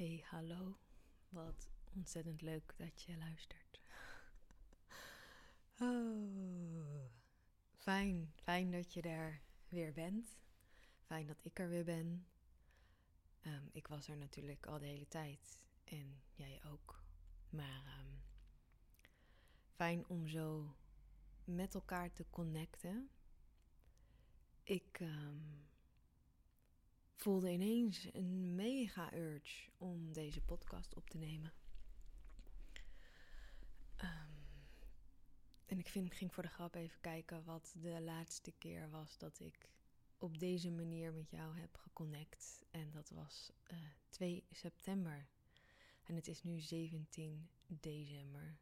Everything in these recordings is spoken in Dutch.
Hey, hallo. Wat ontzettend leuk dat je luistert. Oh, fijn, fijn dat je er weer bent. Fijn dat ik er weer ben. Ehm, ik was er natuurlijk al de hele tijd en jij ook. Maar ehm, fijn om zo met elkaar te connecten. Ik ehm, voelde ineens een mega urge om deze podcast op te nemen. Ehm, en ik ging voor de grap even kijken wat de laatste keer was dat ik op deze manier met jou heb geconnect. En dat was uh, eh, 2 september. En het is nu 17 december.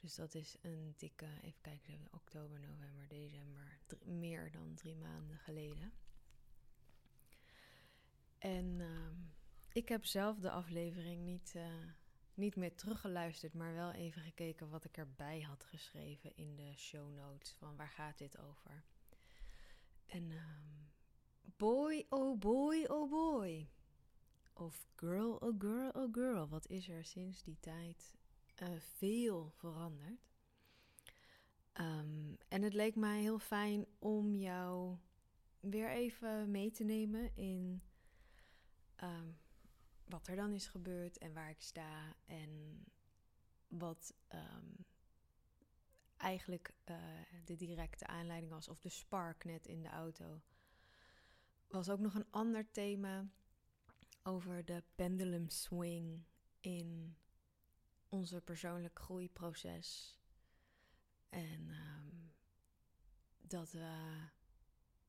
Dus dat is een dikke, even kijken, oktober, november, december, meer dan drie maanden geleden. En uh, ik heb zelf de aflevering niet, uh, niet meer teruggeluisterd, maar wel even gekeken wat ik erbij had geschreven in de show notes. Van waar gaat dit over? En uh, boy, oh boy, oh boy. Of girl, oh girl, oh girl. Wat is er sinds die tijd uh, veel veranderd? Um, en het leek mij heel fijn om jou weer even mee te nemen in um, wat er dan is gebeurd en waar ik sta en wat um, eigenlijk uh, de directe aanleiding was, of de spark net in de auto. Was ook nog een ander thema over de pendulum swing in onze persoonlijk groeiproces. En um, dat, we,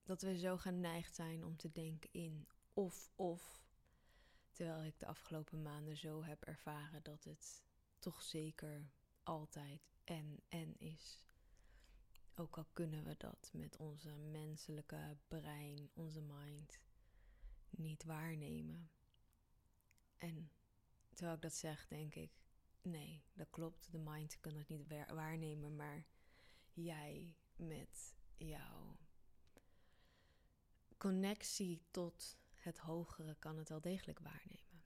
dat we zo geneigd zijn om te denken in of-of Terwijl ik de afgelopen maanden zo heb ervaren dat het toch zeker altijd en en is. Ook al kunnen we dat met onze menselijke brein, onze mind, niet waarnemen. En terwijl ik dat zeg, denk ik: nee, dat klopt. De mind kan het niet waarnemen, maar jij met jouw connectie tot het hogere kan het wel degelijk waarnemen.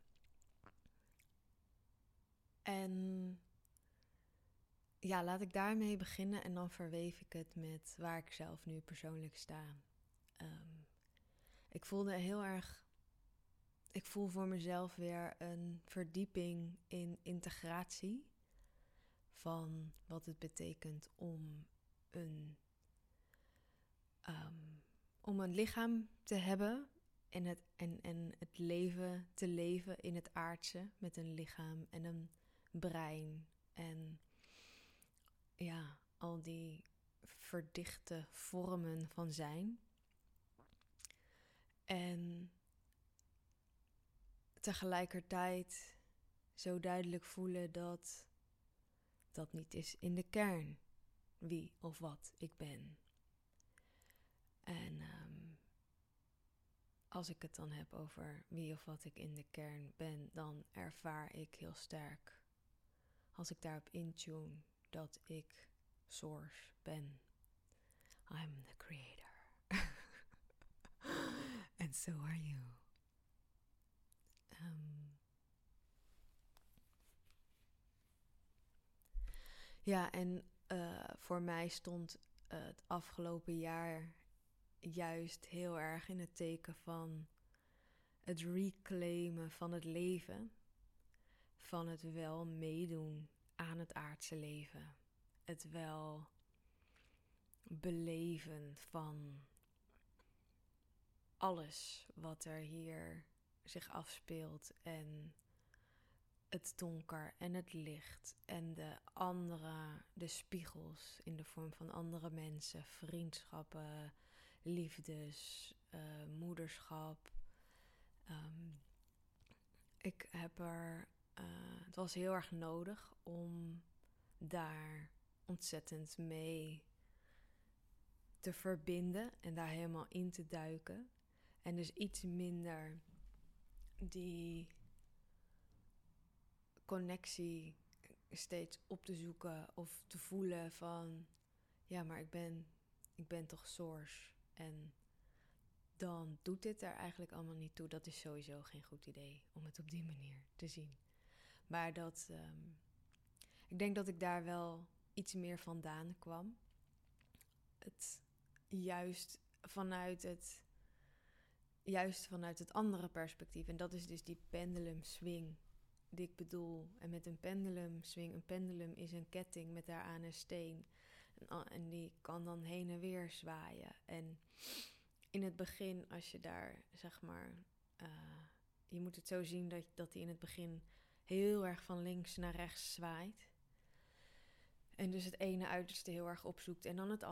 En ja, laat ik daarmee beginnen en dan verweef ik het met waar ik zelf nu persoonlijk sta. Um, ik voelde heel erg. Ik voel voor mezelf weer een verdieping in integratie van wat het betekent om een, um, om een lichaam te hebben en het, en, en het leven te leven in het aardse met een lichaam en een brein. En ja, al die verdichte vormen van zijn. En tegelijkertijd zo duidelijk voelen dat dat niet is in de kern wie of wat ik ben. En um, als ik het dan heb over wie of wat ik in de kern ben, dan ervaar ik heel sterk, als ik daarop intune, dat ik source ben. I'm the creator. And so are you. Um, ja, en uh, voor mij stond het afgelopen jaar juist heel erg in het teken van het reclaimen van het leven, van het wel meedoen aan het aardse leven, het wel beleven van alles wat er hier zich afspeelt en het donker en het licht en de andere, de spiegels in de vorm van andere mensen, vriendschappen, liefdes, uh, moederschap. Um, ik heb er, uh, het was heel erg nodig om daar ontzettend mee te verbinden en daar helemaal in te duiken. En dus iets minder die connectie steeds op te zoeken of te voelen van ja, maar ik ben, ik ben toch source. En dan doet dit er eigenlijk allemaal niet toe. Dat is sowieso geen goed idee om het op die manier te zien. Maar dat, ehm, ik denk dat ik daar wel iets meer vandaan kwam. Het juist vanuit het, juist vanuit het andere perspectief. En dat is dus die pendulum swing die ik bedoel. En met een pendulum swing, een pendulum is een ketting met daaraan een steen. En, en die kan dan heen en weer zwaaien. En in het begin, als je daar zeg maar. Uh, je moet het zo zien dat, dat die in het begin heel erg van links naar rechts zwaait. En dus het ene uiterste heel erg opzoekt en dan het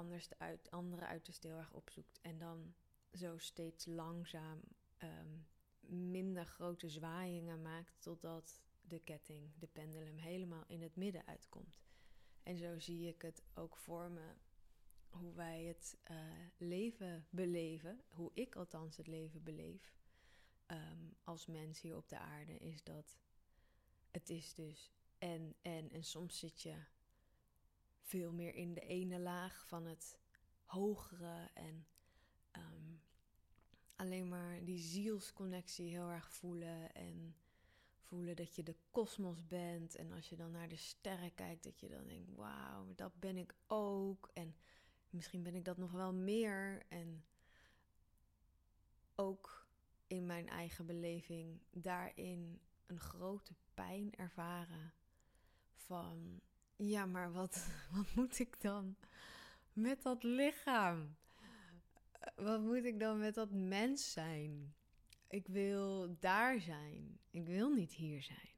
andere uiterste heel erg opzoekt. En dan zo steeds langzaam um, minder grote zwaaiingen maakt totdat de ketting, de pendulum, helemaal in het midden uitkomt. En zo zie ik het ook voor me, hoe wij het uh, leven beleven, hoe ik althans het leven beleef um, als mens hier op de aarde, is dat het is dus en, en, en soms zit je veel meer in de ene laag van het hogere en um, alleen maar die zielsconnectie heel erg voelen en dat je de kosmos bent. En als je dan naar de sterren kijkt, dat je dan denkt: wauw, dat ben ik ook. En misschien ben ik dat nog wel meer. En ook in mijn eigen beleving daarin een grote pijn ervaren. Van ja, maar wat, wat moet ik dan met dat lichaam? Wat moet ik dan met dat mens zijn? Ik wil daar zijn. Ik wil niet hier zijn.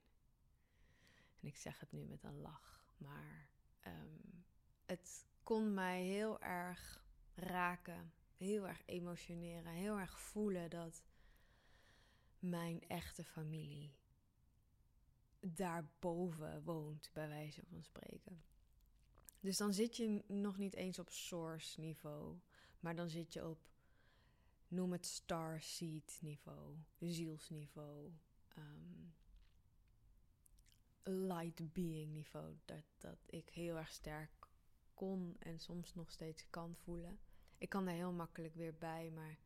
En ik zeg het nu met een lach, maar um, het kon mij heel erg raken, heel erg emotioneren, heel erg voelen dat mijn echte familie daarboven woont, bij wijze van spreken. Dus dan zit je nog niet eens op source niveau, maar dan zit je op noem het starseed niveau, zielsniveau, um, light being niveau. Dat, dat ik heel erg sterk kon en soms nog steeds kan voelen. Ik kan daar heel makkelijk weer bij, maar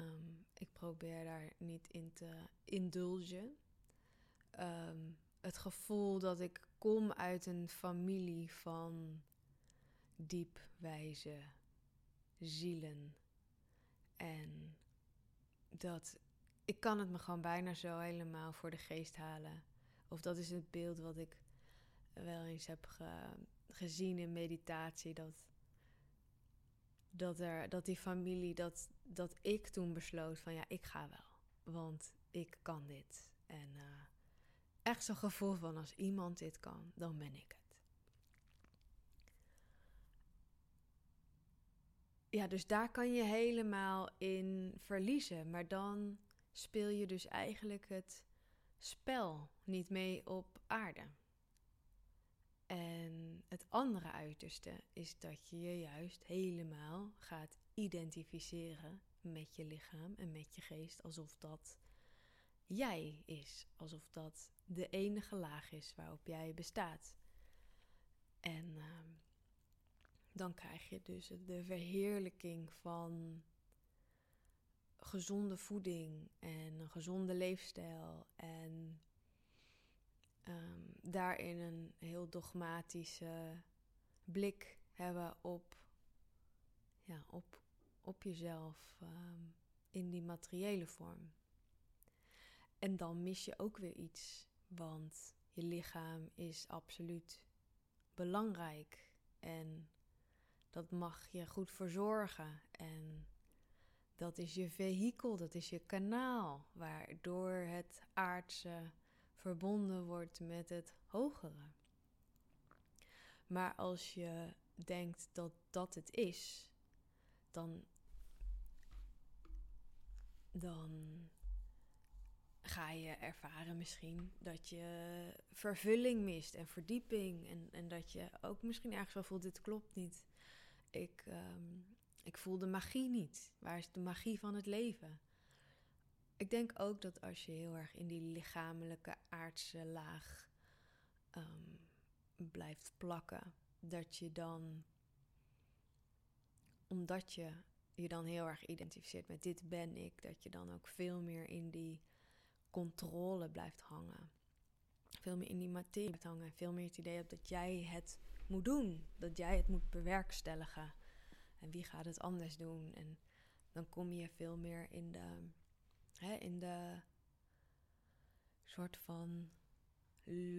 um, ik probeer daar niet in te indulgen. Um, het gevoel dat ik kom uit een familie van diep wijze zielen en dat ik kan het me gewoon bijna zo helemaal voor de geest halen. Of dat is het beeld wat ik wel eens heb gezien in meditatie. Dat, dat, er, dat die familie, dat, dat ik toen besloot van ja, ik ga wel. Want ik kan dit. En uh, echt zo'n gevoel van als iemand dit kan, dan ben ik ja, dus daar kan je helemaal in verliezen. Maar dan speel je dus eigenlijk het spel niet mee op aarde. En het andere uiterste is dat je je juist helemaal gaat identificeren met je lichaam en met je geest, alsof dat jij is, alsof dat de enige laag is waarop jij bestaat. En uh, dan krijg je dus de verheerlijking van gezonde voeding en een gezonde leefstijl. En um, daarin een heel dogmatische blik hebben op, ja, op, op jezelf um, in die materiële vorm. En dan mis je ook weer iets, want je lichaam is absoluut belangrijk en dat mag je goed verzorgen. En dat is je vehikel, dat is je kanaal, waardoor het aardse verbonden wordt met het hogere. Maar als je denkt dat dat het is, dan, dan ga je ervaren misschien dat je vervulling mist en verdieping. En, en dat je ook misschien ergens wel voelt, dit klopt niet. Ik, um, ik voel de magie niet. Waar is de magie van het leven? Ik denk ook dat als je heel erg in die lichamelijke aardse laag um, blijft plakken, dat je dan, omdat je je dan heel erg identificeert met dit ben ik, dat je dan ook veel meer in die controle blijft hangen. Veel meer in die materie blijft hangen. Veel meer het idee hebt dat jij het moet doen. Dat jij het moet bewerkstelligen. En wie gaat het anders doen? En dan kom je veel meer in de, hè, in de soort van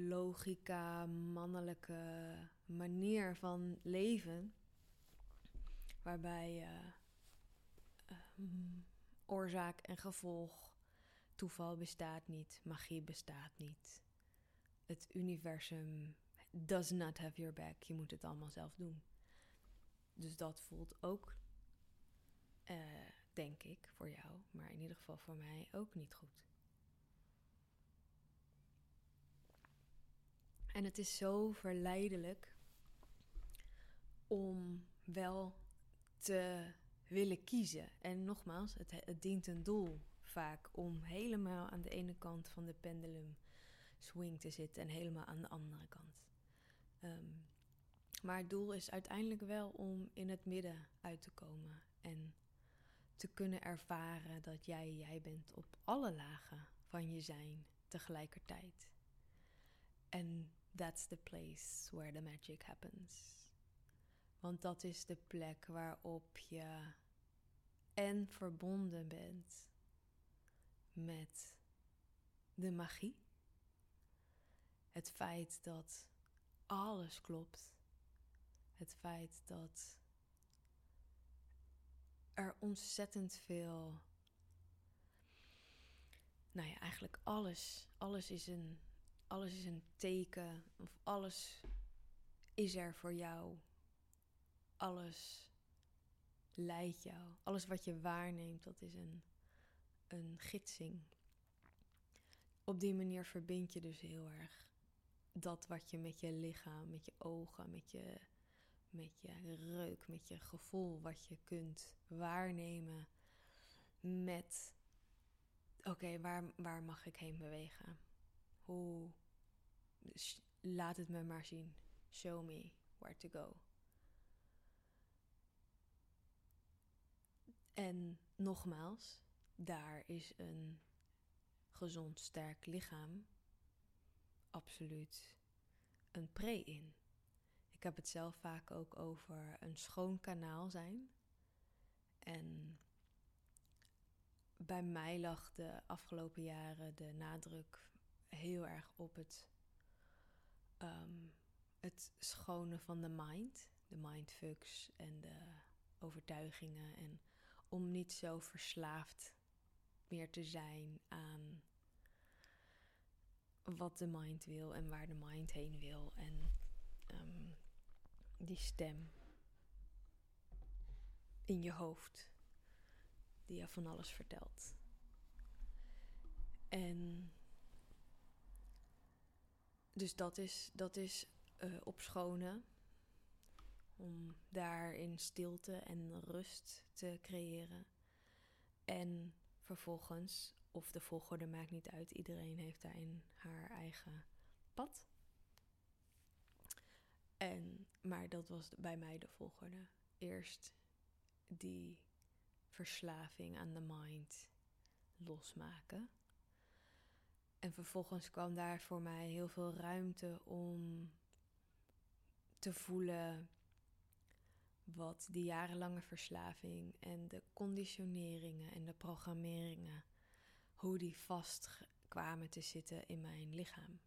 logica, mannelijke manier van leven. Waarbij je ehm, oorzaak en gevolg, toeval bestaat niet, magie bestaat niet. Het universum does not have your back. Je moet het allemaal zelf doen. Dus dat voelt ook, uh, denk ik, voor jou, maar in ieder geval voor mij ook niet goed. En het is zo verleidelijk om wel te willen kiezen. En nogmaals, het, het, dient een doel vaak om helemaal aan de ene kant van de pendulum swing te zitten en helemaal aan de andere kant. Ehm, maar het doel is uiteindelijk wel om in het midden uit te komen en te kunnen ervaren dat jij jij bent op alle lagen van je zijn tegelijkertijd. En that's the place where the magic happens. Want dat is de plek waarop je en verbonden bent met de magie. Het feit dat alles klopt. Het feit dat er ontzettend veel. Nou ja, eigenlijk alles. Alles is een, alles is een teken. Of alles is er voor jou. Alles leidt jou. Alles wat je waarneemt, dat is een, een gidsing. Op die manier verbind je dus heel erg dat wat je met je lichaam, met je ogen, met je, met je reuk, met je gevoel, wat je kunt waarnemen met, oké, waar, waar mag ik heen bewegen? Hoe, laat het me maar zien. Show me where to go. En nogmaals, daar is een gezond, sterk lichaam absoluut een pre in. Ik heb het zelf vaak ook over een schoon kanaal zijn. En bij mij lag de afgelopen jaren de nadruk heel erg op het, um, het schone van de mind. De mindfucks en de overtuigingen. En om niet zo verslaafd meer te zijn aan wat de mind wil en waar de mind heen wil. En ehm, die stem in je hoofd die je van alles vertelt. En dus dat is, dat is uh, opschonen. Om daarin stilte en rust te creëren. En vervolgens of de volgorde maakt niet uit. Iedereen heeft daarin haar eigen pad. En, maar dat was bij mij de volgorde. Eerst die verslaving aan de mind losmaken. En vervolgens kwam daar voor mij heel veel ruimte om te voelen wat die jarenlange verslaving en de conditioneringen en de programmeringen hoe die vast kwamen te zitten in mijn lichaam.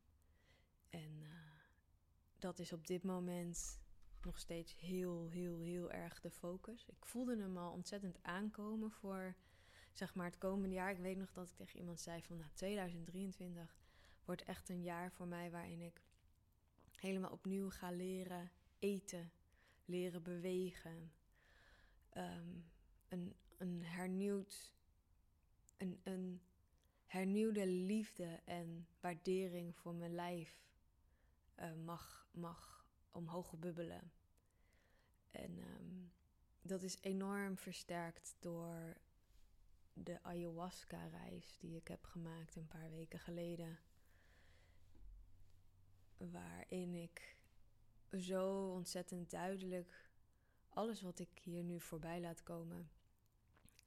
En uh, dat is op dit moment nog steeds heel, heel, heel erg de focus. Ik voelde hem al ontzettend aankomen voor zeg maar het komende jaar. Ik weet nog dat ik tegen iemand zei van nou 2023 wordt echt een jaar voor mij waarin ik helemaal opnieuw ga leren eten, leren bewegen. Um, een, een hernieuwd, een, een hernieuwde liefde en waardering voor mijn lijf uh, mag, mag omhoog bubbelen. En um, dat is enorm versterkt door de ayahuasca-reis die ik heb gemaakt een paar weken geleden. Waarin ik zo ontzettend duidelijk alles wat ik hier nu voorbij laat komen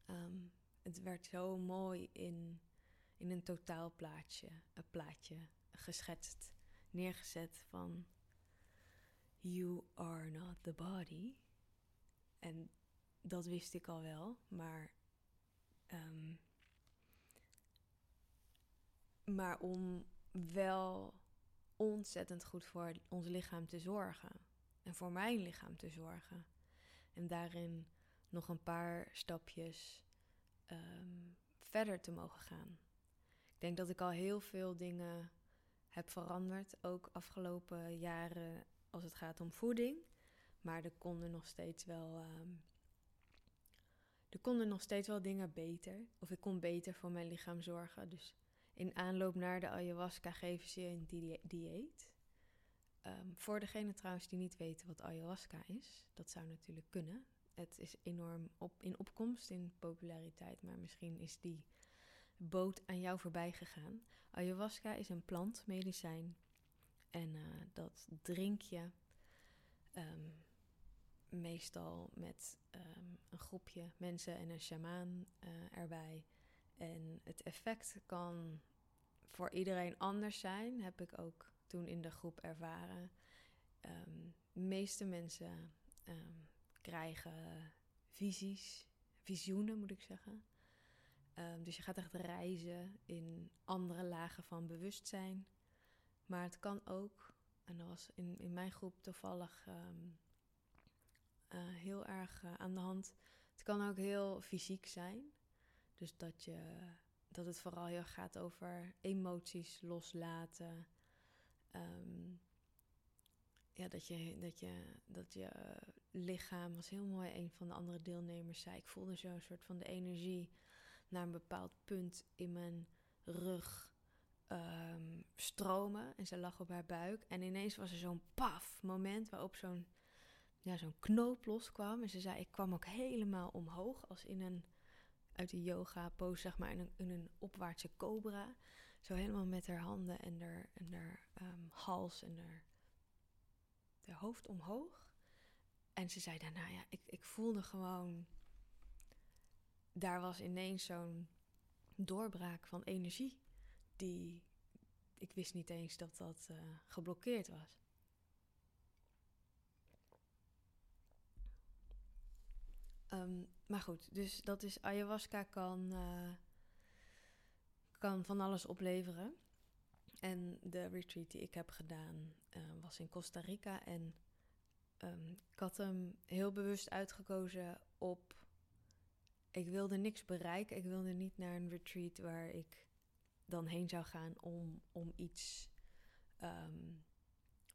Ehm, het werd zo mooi in, in een totaalplaatje, een plaatje geschetst, neergezet van You are not the body. En dat wist ik al wel, maar. Ehm, maar om wel ontzettend goed voor ons lichaam te zorgen. En voor mijn lichaam te zorgen. En daarin nog een paar stapjes um, verder te mogen gaan. Ik denk dat ik al heel veel dingen heb veranderd, ook afgelopen jaren als het gaat om voeding. Maar er konden nog steeds wel. Um, er konden nog steeds wel dingen beter. Of ik kon beter voor mijn lichaam zorgen. Dus in aanloop naar de ayahuasca geven ze een dieet. Um, voor degene trouwens die niet weten wat ayahuasca is, dat zou natuurlijk kunnen. Het is enorm op, in opkomst, in populariteit, maar misschien is die boot aan jou voorbij gegaan. Ayahuasca is een plantmedicijn en uh, dat drink je um, meestal met um, een groepje mensen en een shamaan uh, erbij. En het effect kan voor iedereen anders zijn, heb ik ook toen in de groep ervaren. De meeste mensen krijgen visies, visioenen moet ik zeggen. Um, dus je gaat echt reizen in andere lagen van bewustzijn. Maar het kan ook, en dat was in, in mijn groep toevallig uh, heel erg uh, aan de hand. Het kan ook heel fysiek zijn. Dus dat, je, dat het vooral heel gaat over emoties loslaten. Um, ja, dat je, dat je, dat je lichaam was heel mooi. Een van de andere deelnemers zei: Ik voelde zo een soort van de energie naar een bepaald punt in mijn rug um, stromen. En ze lag op haar buik. En ineens was er zo'n paf moment waarop zo'n ja, zo'n knoop loskwam. En ze zei: Ik kwam ook helemaal omhoog, als in een uit de yoga pose, zeg maar, in een, een opwaartse cobra. Zo helemaal met haar handen en haar, en haar um, hals en haar, haar hoofd omhoog. En ze zei daarna, ja, ik, ik voelde gewoon... Daar was ineens zo'n doorbraak van energie. Die... Ik wist niet eens dat dat uh, geblokkeerd was. Um, maar goed, dus dat is ayahuasca kan, uh, kan van alles opleveren. En de retreat die ik heb gedaan uh, was in Costa Rica. En um, ik had hem heel bewust uitgekozen op. Ik wilde niks bereiken. Ik wilde niet naar een retreat waar ik dan heen zou gaan om, om iets. Um,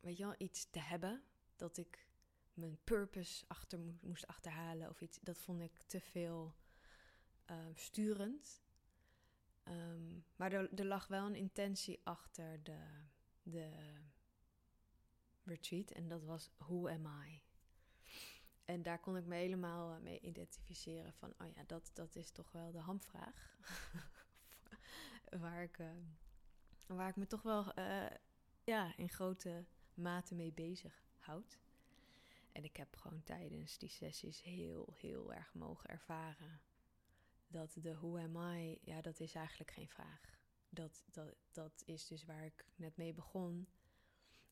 weet je wel, iets te hebben. Dat ik mijn purpose achter moest achterhalen of iets. Dat vond ik te veel uh, sturend. Um, maar er, er, lag wel een intentie achter de, de retreat en dat was Who am I? En daar kon ik me helemaal mee identificeren van, oh ja, dat, dat is toch wel de hamvraag. waar, ik, uh, waar ik me toch wel uh, ja, in grote mate mee bezig houd. En ik heb gewoon tijdens die sessies heel, heel erg mogen ervaren dat de who am I, ja, dat is eigenlijk geen vraag. Dat, dat, dat is dus waar ik net mee begon.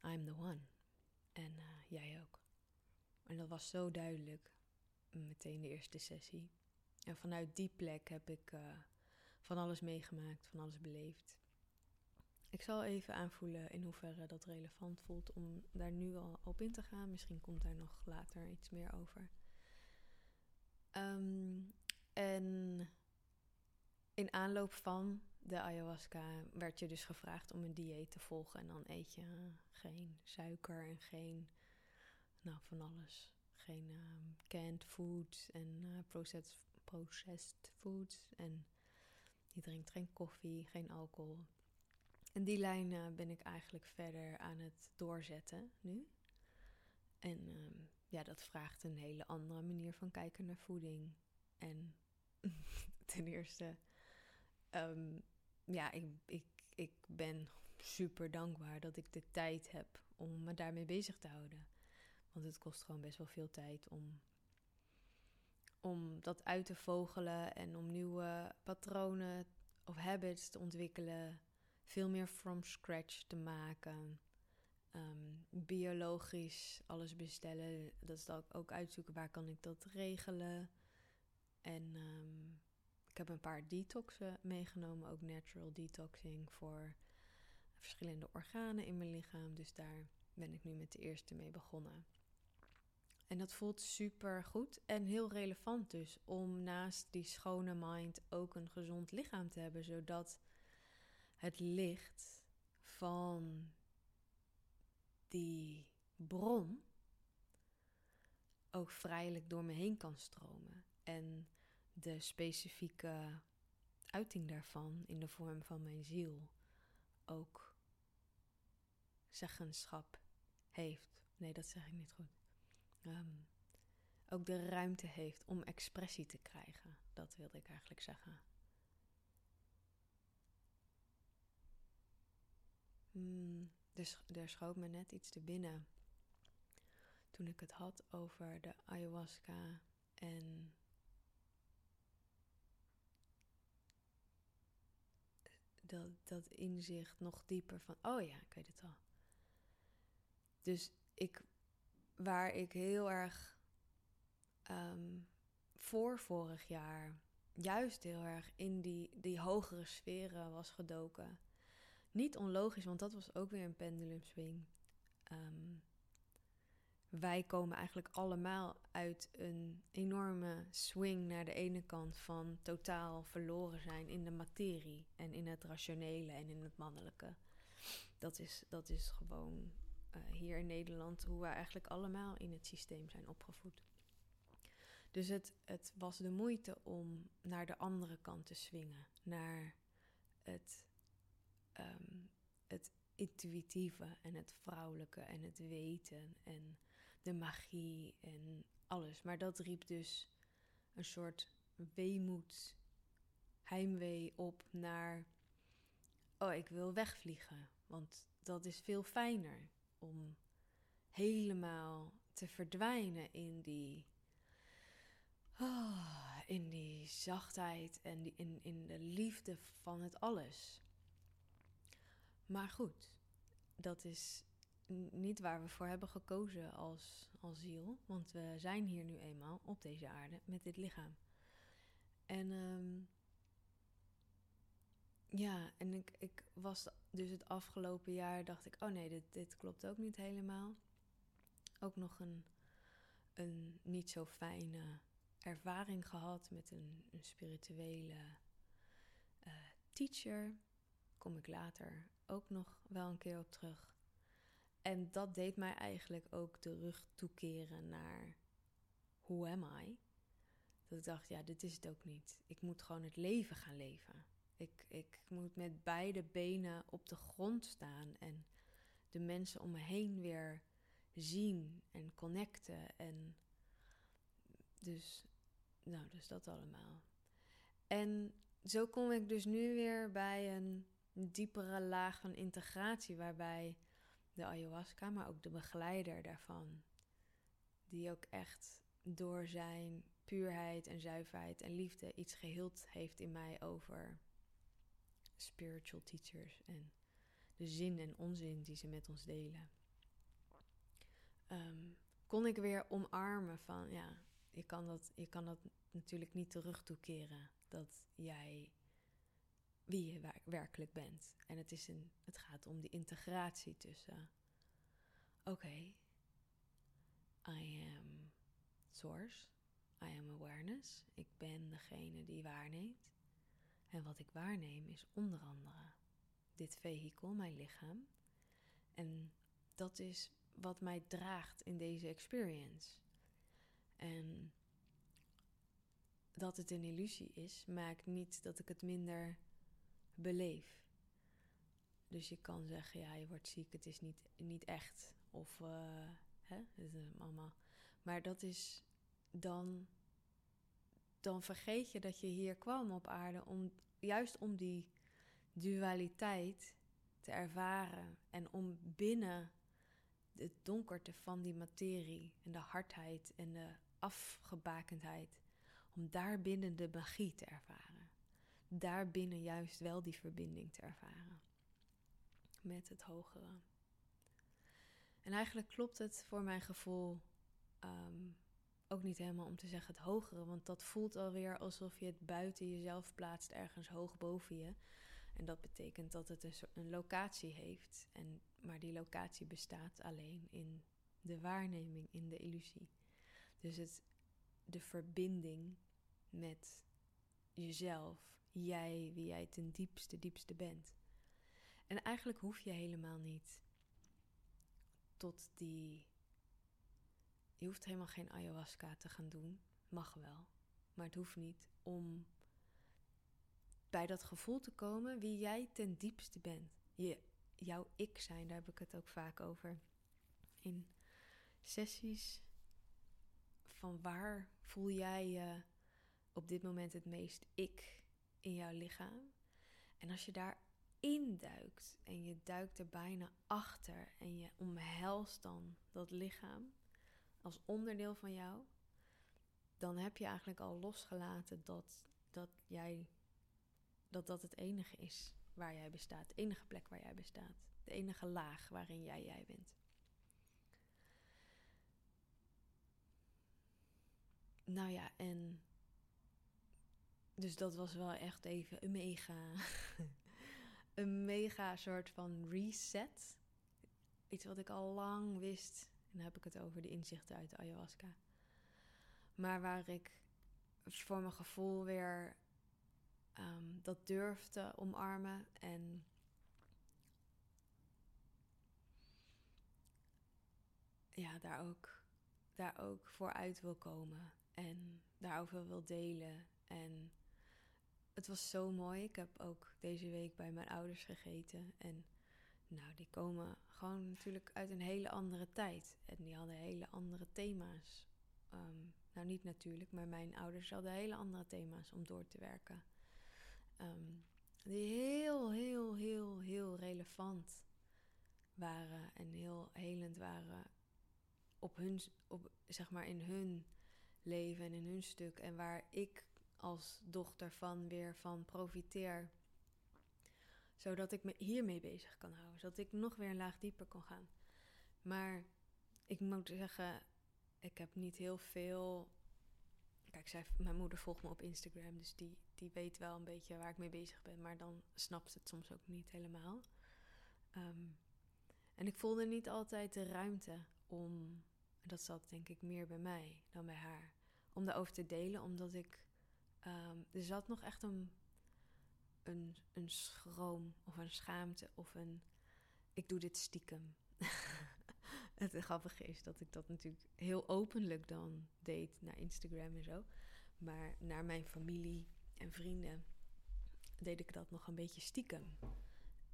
I'm the one. En jij ook. En dat was zo duidelijk meteen de eerste sessie. En vanuit die plek heb ik uh, van alles meegemaakt, van alles beleefd. Ik zal even aanvoelen in hoeverre dat relevant voelt om daar nu al op in te gaan. Misschien komt daar nog later iets meer over. Um, en in aanloop van de ayahuasca werd je dus gevraagd om een dieet te volgen. En dan eet je geen suiker en geen, nou van alles. Geen um, canned foods en uh, processed, processed foods. En je drinkt geen koffie, geen alcohol. En die lijn ben ik eigenlijk verder aan het doorzetten nu. En um, ja, dat vraagt een hele andere manier van kijken naar voeding. En ten eerste, um, ja, ik, ik, ik ben super dankbaar dat ik de tijd heb om me daarmee bezig te houden. Want het kost gewoon best wel veel tijd om, om dat uit te vogelen en om nieuwe patronen of habits te ontwikkelen. Veel meer from scratch te maken. Ehm, biologisch alles bestellen. Dat is dan ook uitzoeken waar kan ik dat regelen. En ehm, ik heb een paar detoxen meegenomen, ook natural detoxing voor verschillende organen in mijn lichaam. Dus daar ben ik nu met de eerste mee begonnen. En dat voelt super goed en heel relevant dus om naast die schone mind ook een gezond lichaam te hebben, zodat het licht van die bron ook vrijelijk door me heen kan stromen. En de specifieke uiting daarvan in de vorm van mijn ziel ook zeggenschap heeft. Nee, dat zeg ik niet goed. Ehm, ook de ruimte heeft om expressie te krijgen. Dat wilde ik eigenlijk zeggen. Dus er schoot me net iets te binnen toen ik het had over de ayahuasca en dat, dat inzicht nog dieper van, oh ja, ik weet het al. Dus ik, waar ik heel erg um, voor vorig jaar juist heel erg in die, die hogere sferen was gedoken. Niet onlogisch, want dat was ook weer een pendulumswing. Um, wij komen eigenlijk allemaal uit een enorme swing naar de ene kant van totaal verloren zijn in de materie en in het rationele en in het mannelijke. Dat is, dat is gewoon uh, hier in Nederland hoe wij eigenlijk allemaal in het systeem zijn opgevoed. Dus het, het was de moeite om naar de andere kant te swingen, naar het, um, het intuïtieve en het vrouwelijke en het weten en de magie en alles. Maar dat riep dus een soort weemoed, heimwee op naar, oh, ik wil wegvliegen. Want dat is veel fijner om helemaal te verdwijnen in die, oh, in die zachtheid en die, in, in de liefde van het alles. Maar goed, dat is niet waar we voor hebben gekozen als, als ziel. Want we zijn hier nu eenmaal op deze aarde met dit lichaam. En um, ja, en ik, ik was dus het afgelopen jaar, dacht ik, oh nee, dit, dit klopt ook niet helemaal. Ook nog een, een niet zo fijne ervaring gehad met een, een spirituele uh, teacher. Kom ik later ook nog wel een keer op terug. En dat deed mij eigenlijk ook terug toekeren naar who am I? Dat ik dacht, ja, dit is het ook niet. Ik moet gewoon het leven gaan leven. Ik, ik moet met beide benen op de grond staan en de mensen om me heen weer zien en connecten. En dus, nou, dus dat allemaal. En zo kom ik dus nu weer bij een diepere laag van integratie, waarbij de ayahuasca, maar ook de begeleider daarvan. Die ook echt door zijn puurheid en zuiverheid en liefde iets geheeld heeft in mij over spiritual teachers en de zin en onzin die ze met ons delen. Um, kon ik weer omarmen van ja, je kan dat, je kan dat natuurlijk niet terug toekeren dat jij wie je werkelijk bent. En het, is een, het gaat om die integratie tussen, oké, I am source, I am awareness, ik ben degene die waarneemt. En wat ik waarneem is onder andere dit vehikel, mijn lichaam. En dat is wat mij draagt in deze experience. En dat het een illusie is, maakt niet dat ik het minder beleef. Dus je kan zeggen, ja, je wordt ziek, het is niet, niet echt. Of, uh, hè, het is allemaal. Maar dat is dan, dan vergeet je dat je hier kwam op aarde om juist om die dualiteit te ervaren en om binnen het donkerte van die materie en de hardheid en de afgebakendheid, Om daarbinnen de magie te ervaren. Daarbinnen juist wel die verbinding te ervaren. Met het hogere. En eigenlijk klopt het voor mijn gevoel ehm, ook niet helemaal om te zeggen het hogere. Want dat voelt alweer alsof je het buiten jezelf plaatst, ergens hoog boven je. En dat betekent dat het een, een locatie heeft. En, maar die locatie bestaat alleen in de waarneming, in de illusie. Dus het, de verbinding met jezelf, jij, wie jij ten diepste, diepste bent. En eigenlijk hoef je helemaal niet tot die. Je hoeft helemaal geen ayahuasca te gaan doen. Mag wel. Maar het hoeft niet om bij dat gevoel te komen wie jij ten diepste bent. Je, jouw ik zijn, daar heb ik het ook vaak over. In sessies van waar voel jij je op dit moment het meest ik in jouw lichaam. En als je daar induikt en je duikt er bijna achter en je omhelst dan dat lichaam als onderdeel van jou, dan heb je eigenlijk al losgelaten dat, dat jij dat dat het enige is waar jij bestaat, de enige plek waar jij bestaat, de enige laag waarin jij jij bent. Nou ja, en dus dat was wel echt even een mega, een mega soort van reset. Iets wat ik al lang wist. En dan heb ik het over de inzichten uit de ayahuasca. Maar waar ik voor mijn gevoel weer um, dat durfde omarmen en ja, daar ook, daar ook voor uit wil komen en daarover wil delen. En het was zo mooi. Ik heb ook deze week bij mijn ouders gegeten. En nou, die komen gewoon natuurlijk uit een hele andere tijd. En die hadden hele andere thema's. Ehm, nou, niet natuurlijk, maar mijn ouders hadden hele andere thema's om door te werken. Ehm, die heel, heel, heel, heel relevant waren en heel helend waren op hun, op, zeg maar in hun leven en in hun stuk. En waar ik als dochter van weer van profiteer. Zodat ik me hiermee bezig kan houden. Zodat ik nog weer een laag dieper kan gaan. Maar ik moet zeggen, ik heb niet heel veel Kijk, zij, mijn moeder volgt me op Instagram, dus die, die weet wel een beetje waar ik mee bezig ben. Maar dan snapt ze het soms ook niet helemaal. Ehm, en ik voelde niet altijd de ruimte om, dat zat denk ik meer bij mij dan bij haar, om daarover te delen. Omdat ik, um, er zat nog echt een, een, een schroom of een schaamte of een, ik doe dit stiekem. het grappige is dat ik dat natuurlijk heel openlijk dan deed naar Instagram en zo. Maar naar mijn familie en vrienden deed ik dat nog een beetje stiekem.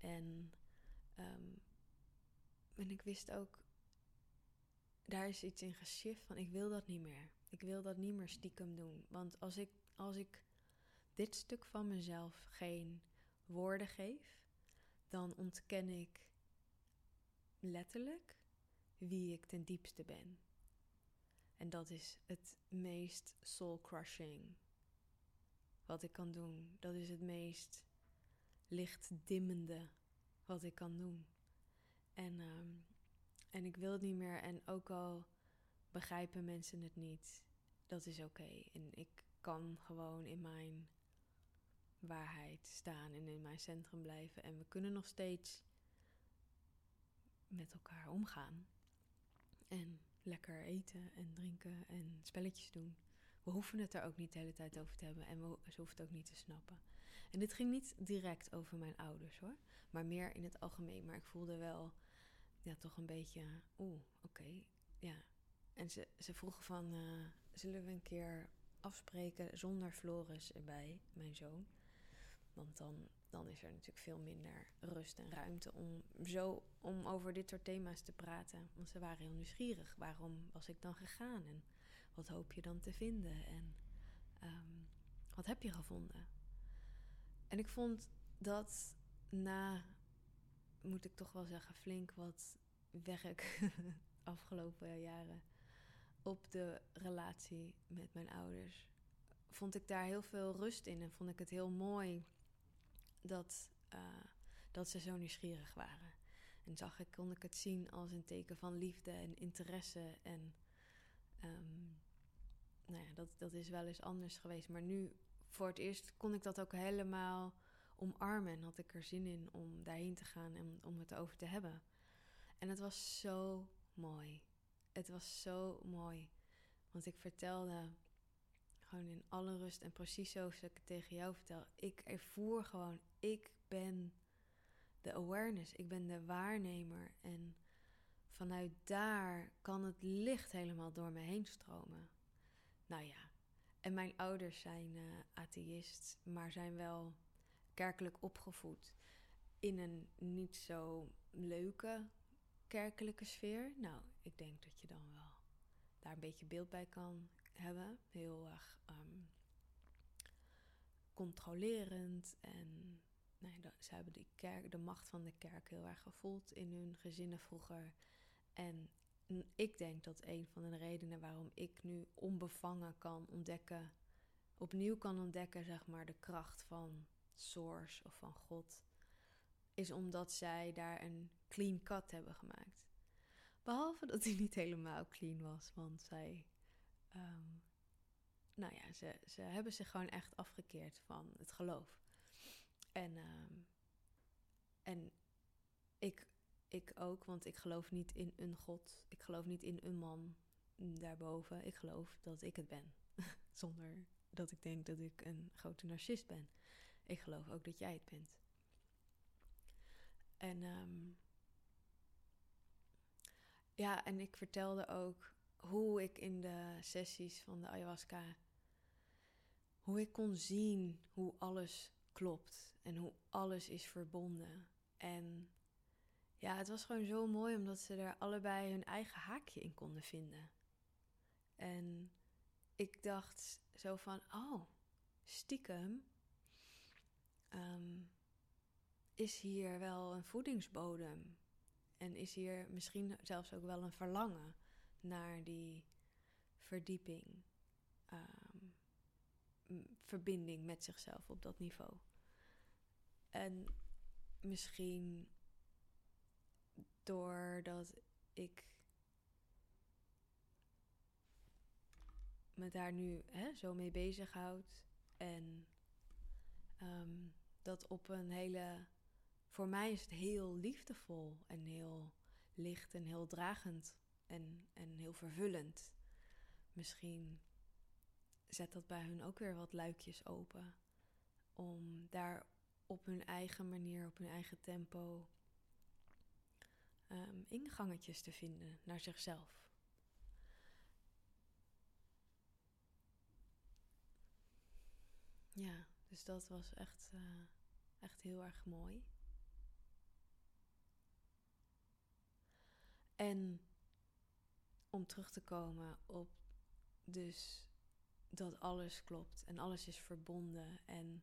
En, um, ik wist ook, daar is iets in geschift van ik wil dat niet meer. Ik wil dat niet meer stiekem doen. Want als ik, als ik dit stuk van mezelf geen woorden geef, dan ontken ik letterlijk wie ik ten diepste ben. En dat is het meest soul-crushing wat ik kan doen. Dat is het meest lichtdimmende wat ik kan doen. En, ehm, en ik wil het niet meer. En ook al begrijpen mensen het niet, dat is oké. En ik kan gewoon in mijn waarheid staan en in mijn centrum blijven. En we kunnen nog steeds met elkaar omgaan. En lekker eten en drinken en spelletjes doen. We hoeven het er ook niet de hele tijd over te hebben en we, ze hoeft het ook niet te snappen. En dit ging niet direct over mijn ouders hoor, maar meer in het algemeen. Maar ik voelde wel, ja, toch een beetje, oeh, oké, ja. En ze, ze vroegen van, uh, zullen we een keer afspreken zonder Floris erbij, mijn zoon? Want dan dan is er natuurlijk veel minder rust en ruimte om zo om over dit soort thema's te praten. Want ze waren heel nieuwsgierig. Waarom was ik dan gegaan? En wat hoop je dan te vinden? En ehm, wat heb je gevonden? En ik vond dat na, moet ik toch wel zeggen, flink wat werk afgelopen jaren op de relatie met mijn ouders vond ik daar heel veel rust in en vond ik het heel mooi dat, uh, dat ze zo nieuwsgierig waren. En zag ik, kon ik het zien als een teken van liefde en interesse. En um, nou ja, dat, dat is wel eens anders geweest. Maar nu, voor het eerst, kon ik dat ook helemaal omarmen. En had ik er zin in om daarheen te gaan en om het over te hebben. En het was zo mooi. Het was zo mooi. Want ik vertelde gewoon in alle rust en precies zoals ik het tegen jou vertel. Ik ervoer gewoon, ik ben de awareness, ik ben de waarnemer. En vanuit daar kan het licht helemaal door me heen stromen. Nou ja, en mijn ouders zijn uh, atheïst, maar zijn wel kerkelijk opgevoed in een niet zo leuke kerkelijke sfeer. Nou, ik denk dat je dan wel daar een beetje beeld bij kan hebben. Heel erg ehm, controlerend en ze hebben die kerk, de macht van de kerk heel erg gevoeld in hun gezinnen vroeger. En ik denk dat een van de redenen waarom ik nu onbevangen kan ontdekken, opnieuw kan ontdekken, zeg maar, de kracht van Source of van God, is omdat zij daar een clean cut hebben gemaakt. Behalve dat hij niet helemaal clean was, want zij, um, nou ja, ze, ze hebben zich gewoon echt afgekeerd van het geloof. En, um, en ik ik ook, want ik geloof niet in een God. Ik geloof niet in een man daarboven. Ik geloof dat ik het ben. Zonder dat ik denk dat ik een grote narcist ben. Ik geloof ook dat jij het bent. En um, ja, en ik vertelde ook hoe ik in de sessies van de ayahuasca, hoe ik kon zien hoe alles klopt en hoe alles is verbonden. En ja, het was gewoon zo mooi omdat ze er allebei hun eigen haakje in konden vinden. En ik dacht zo van, oh, stiekem um, is hier wel een voedingsbodem. En is hier misschien zelfs ook wel een verlangen naar die verdieping, um, verbinding met zichzelf op dat niveau. En misschien doordat ik me daar nu hè, zo mee bezighoud. En um, dat op een hele. Voor mij is het heel liefdevol en heel licht en heel dragend en, en heel vervullend. Misschien zet dat bij hun ook weer wat luikjes open. Om daar op hun eigen manier, op hun eigen tempo um, ingangetjes te vinden naar zichzelf. Ja, dus dat was echt, uh, echt heel erg mooi. En om terug te komen op dus dat alles klopt en alles is verbonden en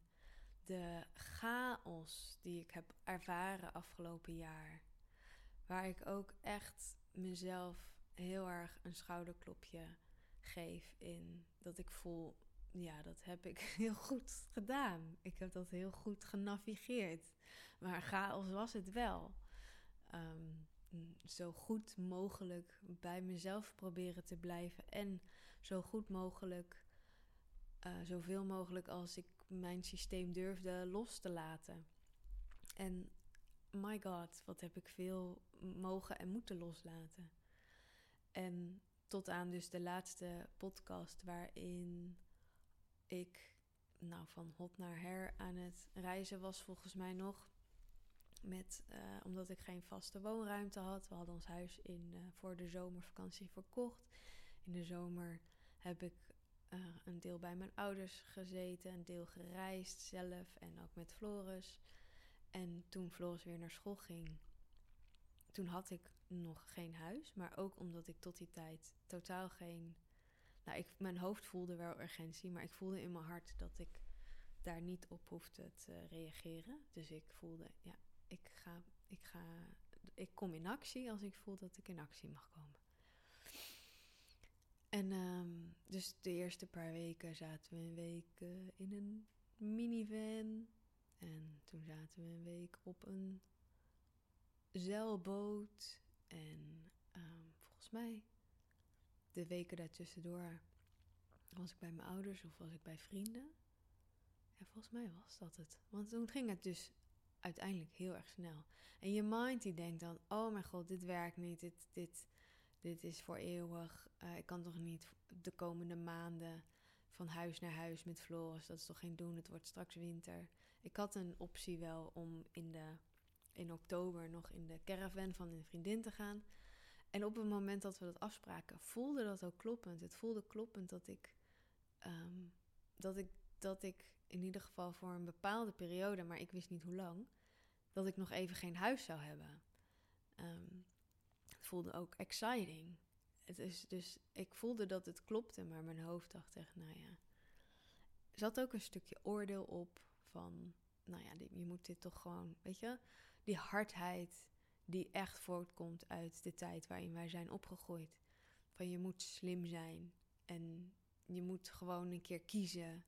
de chaos die ik heb ervaren afgelopen jaar Waar ik ook echt mezelf heel erg een schouderklopje geef in dat ik voel, ja, dat heb ik heel goed gedaan. Ik heb dat heel goed genavigeerd. Maar chaos was het wel. Ehm, zo goed mogelijk bij mezelf proberen te blijven en zo goed mogelijk, uh, zoveel mogelijk als ik mijn systeem durfde los te laten. En my god, wat heb ik veel mogen en moeten loslaten. En tot aan dus de laatste podcast waarin ik nou, van hot naar her aan het reizen was volgens mij nog. Met, uh, omdat ik geen vaste woonruimte had. We hadden ons huis in, uh, voor de zomervakantie verkocht. In de zomer heb ik uh, een deel bij mijn ouders gezeten, een deel gereisd zelf en ook met Floris. En toen Floris weer naar school ging, toen had ik nog geen huis. Maar ook omdat ik tot die tijd totaal geen. Nou, ik, mijn hoofd voelde wel urgentie, maar ik voelde in mijn hart dat ik daar niet op hoefde te reageren. Dus ik voelde, ja, ik ga, ik ga, ik kom in actie als ik voel dat ik in actie mag komen. En um, dus de eerste paar weken zaten we een week eh, in een minivan. En toen zaten we een week op een zeilboot. En ehm, volgens mij de weken daartussendoor was ik bij mijn ouders of was ik bij vrienden. En volgens mij was dat het. Want toen ging het dus uiteindelijk heel erg snel. En je mind die denkt dan, oh mijn god, dit werkt niet, dit, dit, dit is voor eeuwig. Uh, ik kan toch niet de komende maanden van huis naar huis met Floris, dat is toch geen doen, het wordt straks winter. Ik had een optie wel om in, de, in oktober nog in de caravan van een vriendin te gaan. En op het moment dat we dat afspraken, voelde dat ook kloppend. Het voelde kloppend dat ik, um, dat ik, dat ik in ieder geval voor een bepaalde periode, maar ik wist niet hoe lang, dat ik nog even geen huis zou hebben. Um, voelde ook exciting. Het is dus, ik voelde dat het klopte, maar mijn hoofd dacht echt, nou ja. Er zat ook een stukje oordeel op van, nou ja, je moet dit toch gewoon, weet je, die hardheid die echt voortkomt uit de tijd waarin wij zijn opgegroeid. Van je moet slim zijn en je moet gewoon een keer kiezen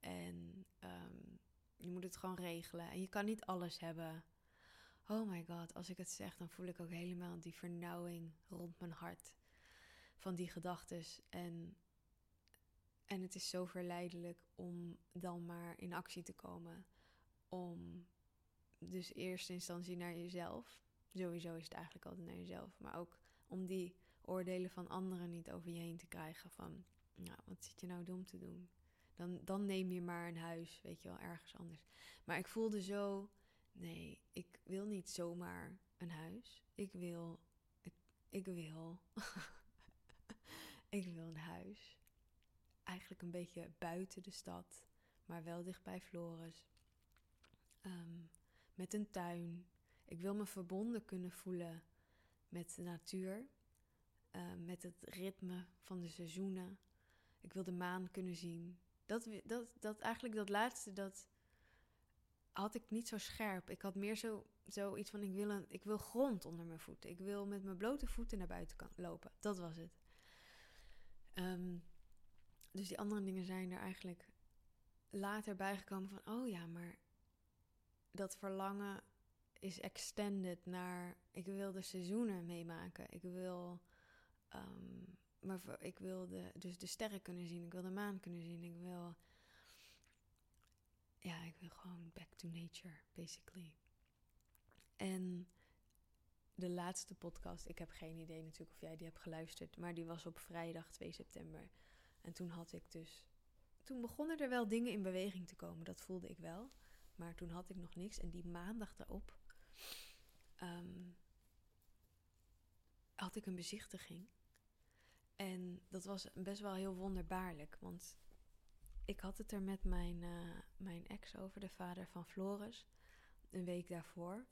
en ehm, je moet het gewoon regelen. En je kan niet alles hebben. Oh my god, als ik het zeg, dan voel ik ook helemaal die vernauwing rond mijn hart van die gedachten. En, en het is zo verleidelijk om dan maar in actie te komen. Om dus eerste instantie naar jezelf. Sowieso is het eigenlijk altijd naar jezelf. Maar ook om die oordelen van anderen niet over je heen te krijgen. Van, nou, wat zit je nou dom te doen? Dan, dan neem je maar een huis, weet je wel, ergens anders. Maar ik voelde zo, nee, ik wil niet zomaar een huis. Ik wil, ik, wil, ik wil een huis. Eigenlijk een beetje buiten de stad, maar wel dichtbij Floris. Ehm, met een tuin. Ik wil me verbonden kunnen voelen met de natuur. Ehm, met het ritme van de seizoenen. Ik wil de maan kunnen zien. Dat, dat, dat eigenlijk dat laatste, dat had ik niet zo scherp. Ik had meer zo, zoiets van, ik wil, een, ik wil grond onder mijn voeten. Ik wil met mijn blote voeten naar buiten kan lopen. Dat was het. Um, dus die andere dingen zijn er eigenlijk later bijgekomen van, oh ja, maar dat verlangen is extended naar, ik wil de seizoenen meemaken. Ik wil um, maar ik wil de, dus de sterren kunnen zien. Ik wil de maan kunnen zien. Ik wil. Ja, ik wil gewoon back to nature, basically. En de laatste podcast, ik heb geen idee natuurlijk of jij die hebt geluisterd, maar die was op vrijdag 2 september. En toen had ik dus. Toen begonnen er wel dingen in beweging te komen, dat voelde ik wel. Maar toen had ik nog niks. En die maandag daarop um, had ik een bezichtiging. En dat was best wel heel wonderbaarlijk, want ik had het er met mijn, uh, mijn ex over, de vader van Floris, een week daarvoor.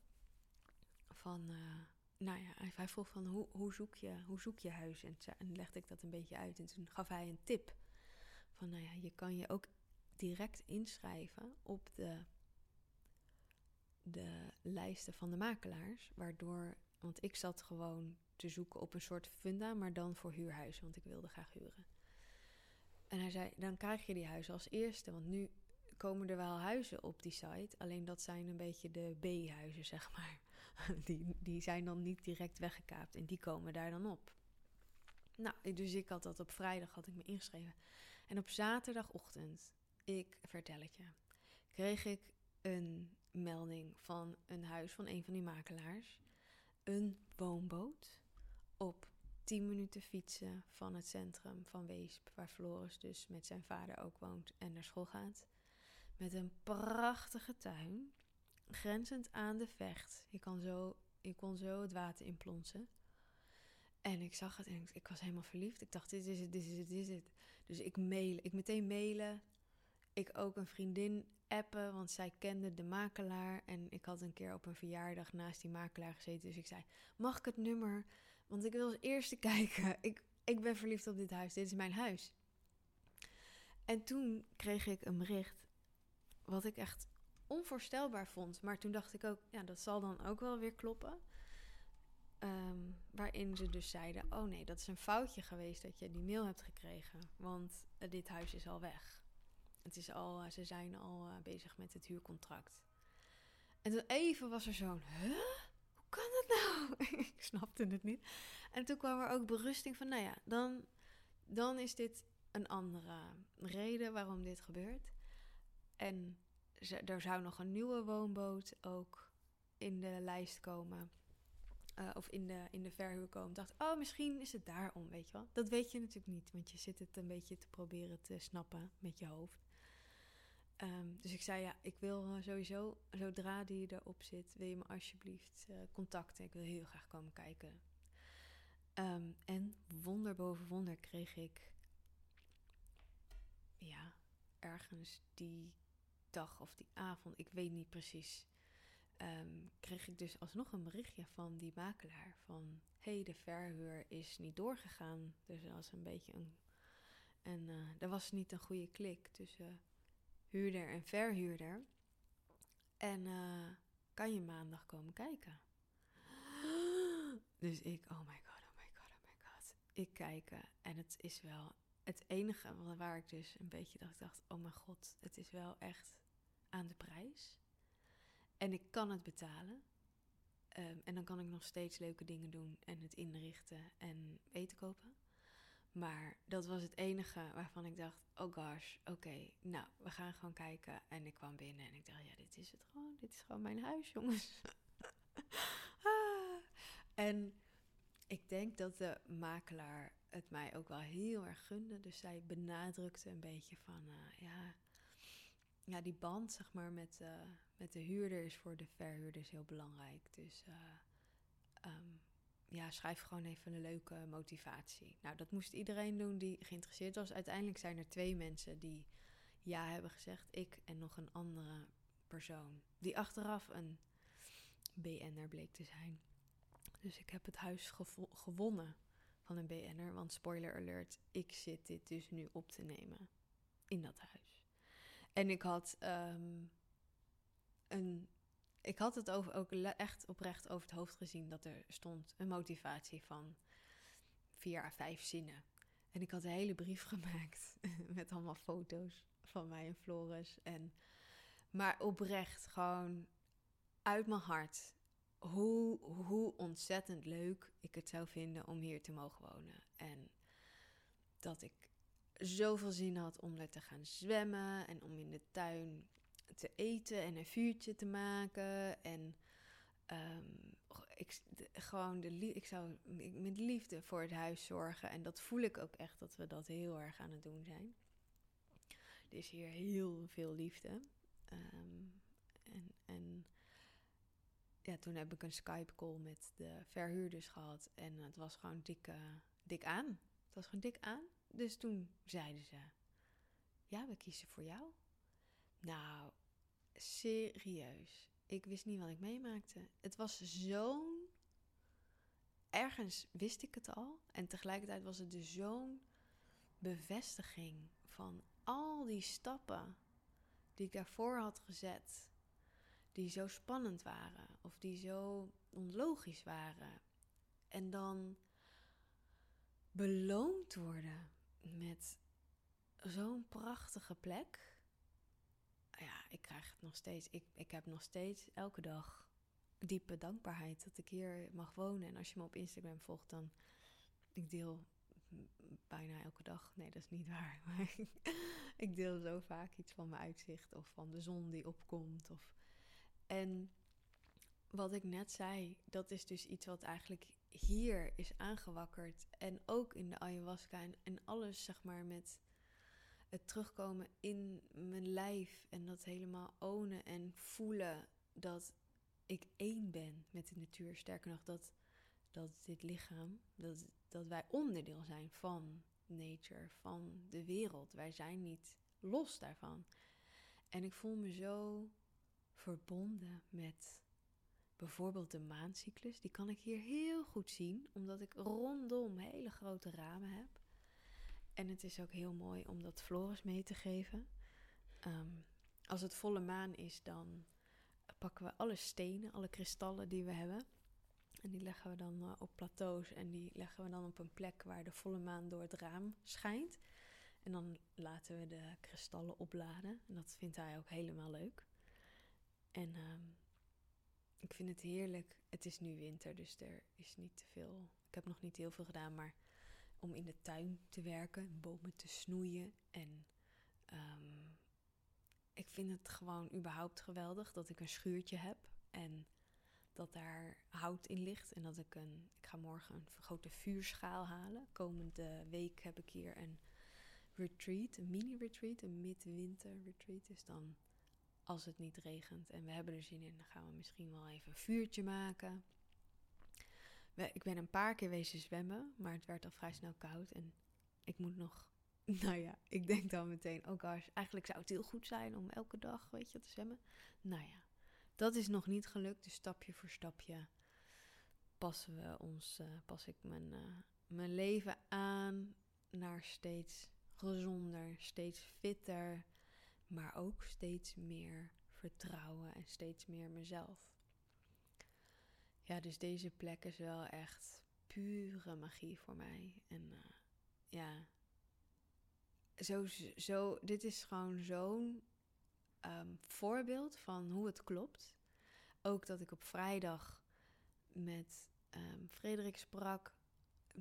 Van, uh, nou ja, hij vroeg van hoe, hoe, zoek je, hoe zoek je huis? En, en legde ik dat een beetje uit. En toen gaf hij een tip van, nou ja, je kan je ook direct inschrijven op de, de lijsten van de makelaars, waardoor, want ik zat gewoon te zoeken op een soort funda, maar dan voor huurhuizen, want ik wilde graag huren. En hij zei, dan krijg je die huizen als eerste, want nu komen er wel huizen op die site, alleen dat zijn een beetje de B-huizen, zeg maar. Die, die zijn dan niet direct weggekaapt en die komen daar dan op. Nou, dus ik had dat op vrijdag had ik me ingeschreven. En op zaterdagochtend, ik vertel het je, kreeg ik een melding van een huis van een van die makelaars. Een woonboot op 10 minuten fietsen van het centrum van Weesp, waar Floris dus met zijn vader ook woont en naar school gaat. Met een prachtige tuin, grenzend aan de vecht. Je, kan zo, je kon zo het water inplonsen. En ik zag het en ik, was helemaal verliefd. Ik dacht, dit is het, dit is het, dit is het. Dus ik mailen, ik meteen mailen. Ik ook een vriendin appen, want zij kende de makelaar. En ik had een keer op een verjaardag naast die makelaar gezeten. Dus ik zei, mag ik het nummer want ik wil als eerste kijken. Ik, ik ben verliefd op dit huis. Dit is mijn huis. En toen kreeg ik een bericht. Wat ik echt onvoorstelbaar vond. Maar toen dacht ik ook, ja, dat zal dan ook wel weer kloppen. Ehm, waarin ze dus zeiden: Oh nee, dat is een foutje geweest dat je die mail hebt gekregen. Want eh, dit huis is al weg. Het is al, eh, ze zijn al eh, bezig met het huurcontract. En toen even was er zo'n: Huh? Kan dat nou? ik snapte het niet. En toen kwam er ook berusting van: Nou ja, dan, dan is dit een andere reden waarom dit gebeurt. En er zou nog een nieuwe woonboot ook in de lijst komen. Uh, of in de, in de verhuur komen. dacht, oh, misschien is het daarom, weet je wel. Dat weet je natuurlijk niet, want je zit het een beetje te proberen te snappen met je hoofd. Um, dus ik zei, ja, ik wil sowieso, zodra die erop zit, wil je me alsjeblieft uh, contacten. Ik wil heel graag komen kijken. Um, en wonder boven wonder kreeg ik, ja, ergens die dag of die avond, ik weet niet precies, um, kreeg ik dus alsnog een berichtje van die makelaar van, hey, de verhuur is niet doorgegaan. Dus dat was een beetje een, en uh, er was niet een goede klik tussen huurder en verhuurder. En uh, kan je maandag komen kijken? Dus ik, oh my god, oh my god, oh my god. Ik kijken en het is wel het enige waar ik dus een beetje dacht, dacht, oh mijn god, het is wel echt aan de prijs. En ik kan het betalen. Um, en dan kan ik nog steeds leuke dingen doen en het inrichten en eten kopen. Maar dat was het enige waarvan ik dacht: oh gosh, oké, nou, we gaan gewoon kijken. En ik kwam binnen en ik dacht: ja, dit is het gewoon. Dit is gewoon mijn huis, jongens. ah. En ik denk dat de makelaar het mij ook wel heel erg gunde. Dus zij benadrukte een beetje van: uh, ja, ja, die band zeg maar met, uh, met de huurder is voor de verhuurders heel belangrijk. Dus uh, ja, schrijf gewoon even een leuke motivatie. Nou, dat moest iedereen doen die geïnteresseerd was. Uiteindelijk zijn er twee mensen die ja hebben gezegd. Ik en nog een andere persoon. Die achteraf een BN'er bleek te zijn. Dus ik heb het huis gewonnen van een BN'er. Want spoiler alert, ik zit dit dus nu op te nemen in dat huis. En ik had um, een. Ik had het ook echt oprecht over het hoofd gezien dat er stond een motivatie van vier à vijf zinnen. En ik had een hele brief gemaakt met allemaal foto's van mij en Floris. En, maar oprecht, gewoon uit mijn hart. Hoe, hoe ontzettend leuk ik het zou vinden om hier te mogen wonen. En dat ik zoveel zin had om er te gaan zwemmen en om in de tuin te eten en een vuurtje te maken. En um, ik, gewoon de, ik zou met liefde voor het huis zorgen. En dat voel ik ook echt dat we dat heel erg aan het doen zijn. Er is hier heel veel liefde. Um, en, en ja, toen heb ik een Skype-call met de verhuurders gehad. En het was gewoon dik, dik aan. Het was gewoon dik aan. Dus toen zeiden ze: Ja, we kiezen voor jou. Nou, serieus. Ik wist niet wat ik meemaakte. Het was zo'n. Ergens wist ik het al. En tegelijkertijd was het dus zo'n bevestiging van al die stappen die ik daarvoor had gezet. Die zo spannend waren of die zo onlogisch waren. En dan beloond worden met zo'n prachtige plek. Ja, ik krijg het nog steeds. Ik, ik heb nog steeds elke dag diepe dankbaarheid dat ik hier mag wonen. En als je me op Instagram volgt, dan ik deel bijna elke dag. Nee, dat is niet waar. Maar ik deel zo vaak iets van mijn uitzicht of van de zon die opkomt. Of... En wat ik net zei, dat is dus iets wat eigenlijk hier is aangewakkerd. En ook in de ayahuasca en, en alles, zeg maar, met het terugkomen in mijn lijf. En dat helemaal ownen en voelen dat ik één ben met de natuur. Sterker nog, dat, dat dit lichaam, dat, dat wij onderdeel zijn van nature, van de wereld. Wij zijn niet los daarvan. En ik voel me zo verbonden met Bijvoorbeeld de maancyclus, die kan ik hier heel goed zien, omdat ik rondom hele grote ramen heb. En het is ook heel mooi om dat Floris mee te geven. Ehm, als het volle maan is, dan pakken we alle stenen, alle kristallen die we hebben. En die leggen we dan eh, op plateaus en die leggen we dan op een plek waar de volle maan door het raam schijnt. En dan laten we de kristallen opladen. En dat vindt hij ook helemaal leuk. En ehm, ik vind het heerlijk. Het is nu winter, dus er is niet te veel. Ik heb nog niet heel veel gedaan, maar om in de tuin te werken, bomen te snoeien. En ehm, ik vind het gewoon überhaupt geweldig dat ik een schuurtje heb en dat daar hout in ligt. En dat ik een. Ik ga morgen een grote vuurschaal halen. Komende week heb ik hier een retreat, een mini-retreat, een midwinter retreat. Dus dan, als het niet regent en we hebben er zin in, dan gaan we misschien wel even een vuurtje maken. Ik ben een paar keer wezen zwemmen, maar het werd al vrij snel koud. En ik moet nog, nou ja, ik denk dan meteen, oh gosh, eigenlijk zou het heel goed zijn om elke dag, weet je, te zwemmen. Nou ja, dat is nog niet gelukt, dus stapje voor stapje passen we ons, uh, pas ik mijn, uh, mijn leven aan naar steeds gezonder, steeds fitter, maar ook steeds meer vertrouwen en steeds meer mezelf. Ja, dus deze plek is wel echt pure magie voor mij. En uh, ja, zo, zo, dit is gewoon zo'n um, voorbeeld van hoe het klopt. Ook dat ik op vrijdag met um, Frederik sprak.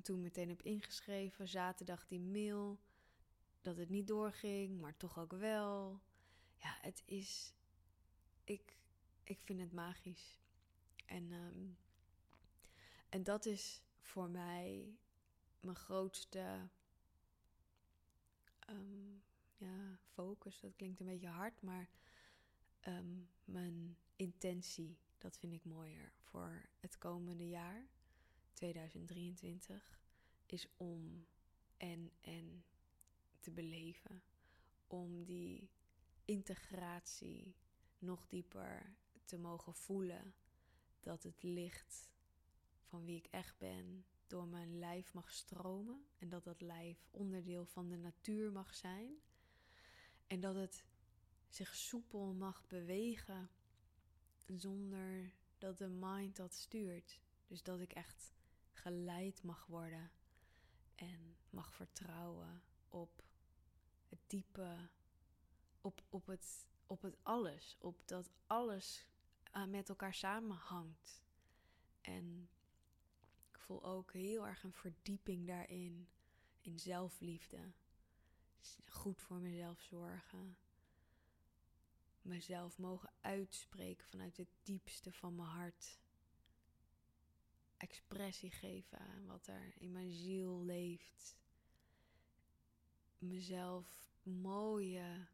Toen meteen heb ingeschreven. Zaterdag die mail dat het niet doorging, maar toch ook wel. Ja, het is. Ik, ik vind het magisch. En, um, en dat is voor mij mijn grootste um, ja, focus. Dat klinkt een beetje hard, maar um, mijn intentie, dat vind ik mooier voor het komende jaar, 2023, is om en en te beleven. Om die integratie nog dieper te mogen voelen. Dat het licht van wie ik echt ben door mijn lijf mag stromen. En dat dat lijf onderdeel van de natuur mag zijn. En dat het zich soepel mag bewegen zonder dat de mind dat stuurt. Dus dat ik echt geleid mag worden en mag vertrouwen op het diepe, op, op, het, op het alles, op dat alles uh, met elkaar samenhangt. En ik voel ook heel erg een verdieping daarin, in zelfliefde. Goed voor mezelf zorgen. Mezelf mogen uitspreken vanuit het diepste van mijn hart. Expressie geven aan wat er in mijn ziel leeft mezelf mooie,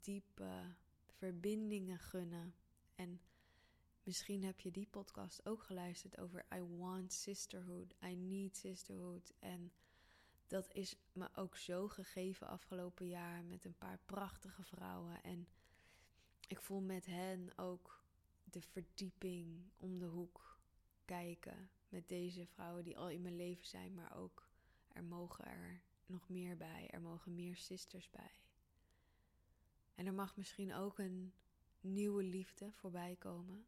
diepe verbindingen gunnen. En misschien heb je die podcast ook geluisterd over I want sisterhood, I need sisterhood. En dat is me ook zo gegeven afgelopen jaar met een paar prachtige vrouwen. En ik voel met hen ook de verdieping om de hoek kijken. Met deze vrouwen die al in mijn leven zijn, maar ook er mogen er nog meer bij. Er mogen meer sisters bij. En er mag misschien ook een nieuwe liefde voorbij komen.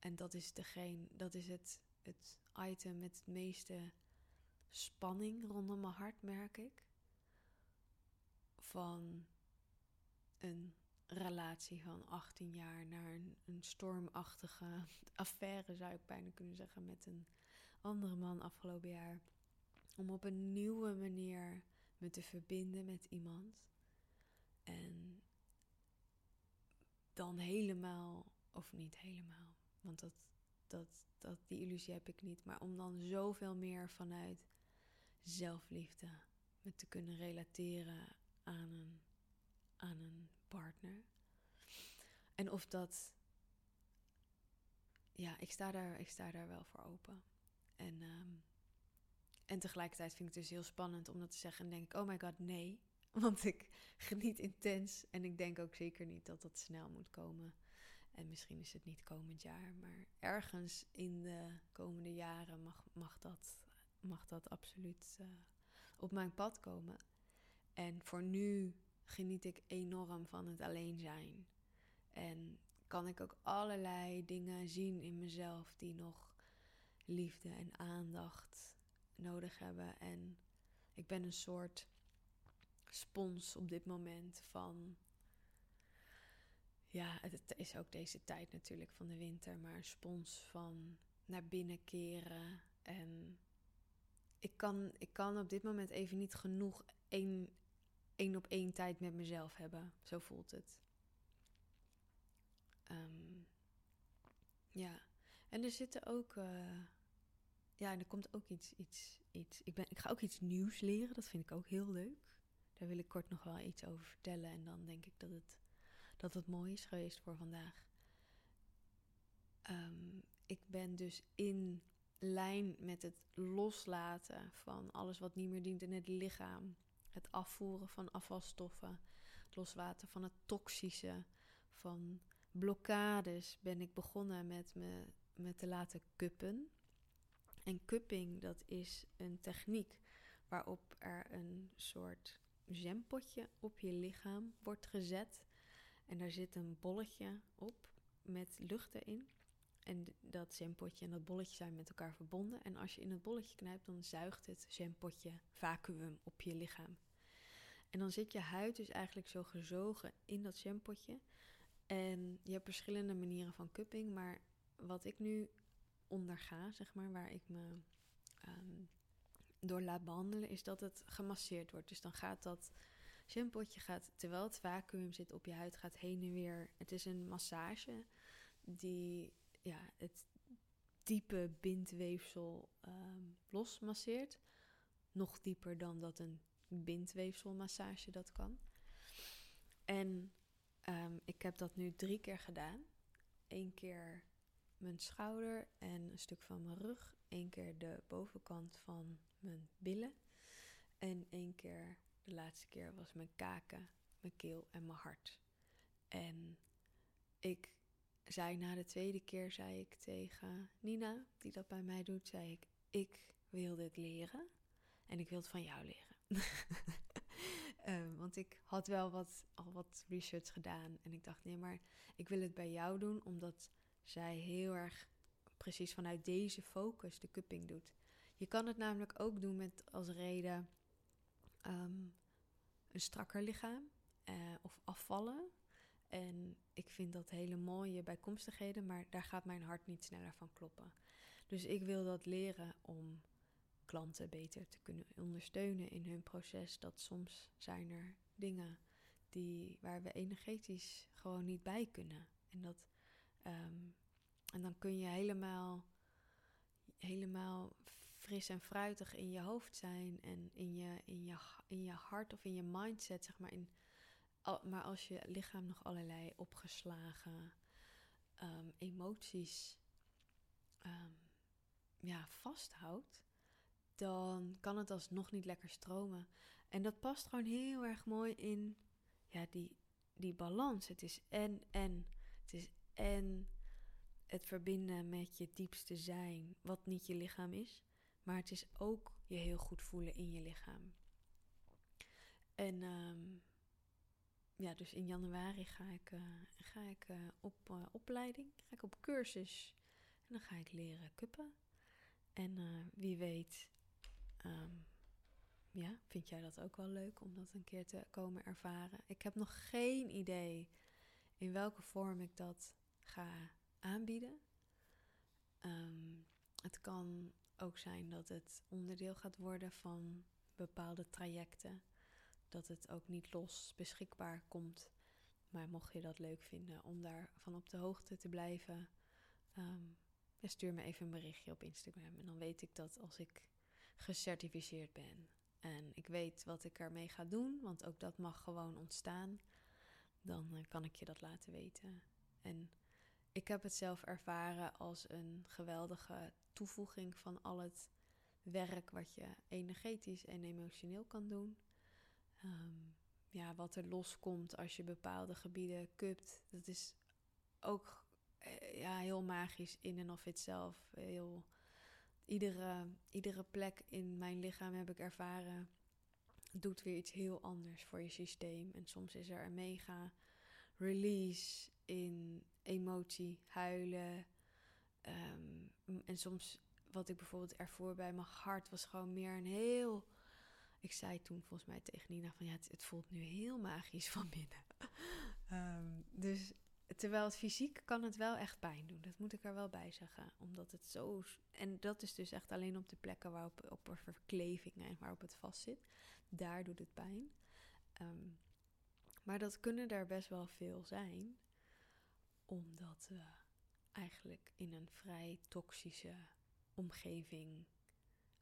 En dat is, degene, dat is het, het item met het meeste spanning rondom mijn hart, merk ik. Van een relatie van 18 jaar naar een, een stormachtige affaire, zou ik bijna kunnen zeggen, met een andere man afgelopen jaar om op een nieuwe manier me te verbinden met iemand. En dan helemaal, of niet helemaal, want dat, dat, dat, die illusie heb ik niet. Maar om dan zoveel meer vanuit zelfliefde me te kunnen relateren aan een, aan een partner. En of dat, ja, ik sta daar, ik sta daar wel voor open. En um, en tegelijkertijd vind ik het dus heel spannend om dat te zeggen. En denk ik, oh my god, nee. Want ik geniet intens. En ik denk ook zeker niet dat dat snel moet komen. En misschien is het niet komend jaar. Maar ergens in de komende jaren mag, mag, dat, mag dat absoluut uh, op mijn pad komen. En voor nu geniet ik enorm van het alleen zijn. En kan ik ook allerlei dingen zien in mezelf die nog liefde en aandacht nodig hebben. En ik ben een soort spons op dit moment van. Ja, het is ook deze tijd natuurlijk van de winter, maar een spons van naar binnen keren. En ik kan, ik kan op dit moment even niet genoeg één, één op één tijd met mezelf hebben. Zo voelt het. Um, ja, en er zitten ook. Uh, ja, en er komt ook iets. iets, iets. Ik, ben, ik ga ook iets nieuws leren. Dat vind ik ook heel leuk. Daar wil ik kort nog wel iets over vertellen. En dan denk ik dat het, dat het mooi is geweest voor vandaag. Um, ik ben dus in lijn met het loslaten van alles wat niet meer dient in het lichaam. Het afvoeren van afvalstoffen. Het loslaten van het toxische. Van blokkades ben ik begonnen met me met te laten kuppen. En cupping, dat is een techniek waarop er een soort jampotje op je lichaam wordt gezet. En daar zit een bolletje op met lucht erin. En dat jampotje en dat bolletje zijn met elkaar verbonden. En als je in het bolletje knijpt, dan zuigt het jampotje vacuüm op je lichaam. En dan zit je huid dus eigenlijk zo gezogen in dat jampotje. En je hebt verschillende manieren van cupping, maar wat ik nu onderga, zeg maar, waar ik me um, door laat behandelen, is dat het gemasseerd wordt. Dus dan gaat dat shampootje, gaat, terwijl het vacuüm zit op je huid, gaat heen en weer. Het is een massage die ja, het diepe bindweefsel um, losmasseert. Nog dieper dan dat een bindweefselmassage dat kan. En um, ik heb dat nu drie keer gedaan. Eén keer mijn schouder en een stuk van mijn rug. Eén keer de bovenkant van mijn billen. En één keer, de laatste keer, was mijn kaken, mijn keel en mijn hart. En ik zei na de tweede keer, zei ik tegen Nina, die dat bij mij doet, zei ik, ik wil dit leren en ik wil het van jou leren. um, want ik had wel wat, al wat research gedaan en ik dacht, nee, maar ik wil het bij jou doen, omdat zij heel erg precies vanuit deze focus de cupping doet. Je kan het namelijk ook doen met als reden um, een strakker lichaam uh, of afvallen. En ik vind dat hele mooie bijkomstigheden, maar daar gaat mijn hart niet sneller van kloppen. Dus ik wil dat leren om klanten beter te kunnen ondersteunen in hun proces. Dat soms zijn er dingen die, waar we energetisch gewoon niet bij kunnen. En dat Um, en dan kun je helemaal, helemaal fris en fruitig in je hoofd zijn en in je, in je, in je hart of in je mindset, zeg maar. In, maar als je lichaam nog allerlei opgeslagen um, emoties um, ja, vasthoudt, dan kan het alsnog niet lekker stromen. En dat past gewoon heel erg mooi in ja, die, die balans. Het is en en. Het is en het verbinden met je diepste zijn, wat niet je lichaam is, maar het is ook je heel goed voelen in je lichaam. En um, ja, dus in januari ga ik, uh, ga ik uh, op uh, opleiding, ga ik op cursus en dan ga ik leren kuppen. En wie weet, um, ja, vind jij dat ook wel leuk om dat een keer te komen ervaren? Ik heb nog geen idee in welke vorm ik dat ga aanbieden. Um, het kan ook zijn dat het onderdeel gaat worden van bepaalde trajecten. Dat het ook niet los beschikbaar komt. Maar mocht je dat leuk vinden om daarvan op de hoogte te blijven, ja, stuur me even een berichtje op Instagram. En dan weet ik dat als ik gecertificeerd ben en ik weet wat ik ermee ga doen, want ook dat mag gewoon ontstaan, dan uh, kan ik je dat laten weten. En ik heb het zelf ervaren als een geweldige toevoeging van al het werk wat je energetisch en emotioneel kan doen. Um, ja, wat er loskomt als je bepaalde gebieden kupt, dat is ook eh, ja, heel magisch in en of itself. Heel, iedere, iedere plek in mijn lichaam heb ik ervaren, doet weer iets heel anders voor je systeem. En soms is er een mega release in emotie, huilen. Um, en soms wat ik bijvoorbeeld ervoor bij mijn hart was gewoon meer een heel. Ik zei toen volgens mij tegen Nina van ja, het, voelt nu heel magisch van binnen. Ehm, dus terwijl het fysiek kan het wel echt pijn doen. Dat moet ik er wel bij zeggen. Omdat het zo. En dat is dus echt alleen op de plekken waarop op er verklevingen en waarop het vast zit. Daar doet het pijn. Ehm, maar dat kunnen er best wel veel zijn. Omdat eigenlijk in een vrij toxische omgeving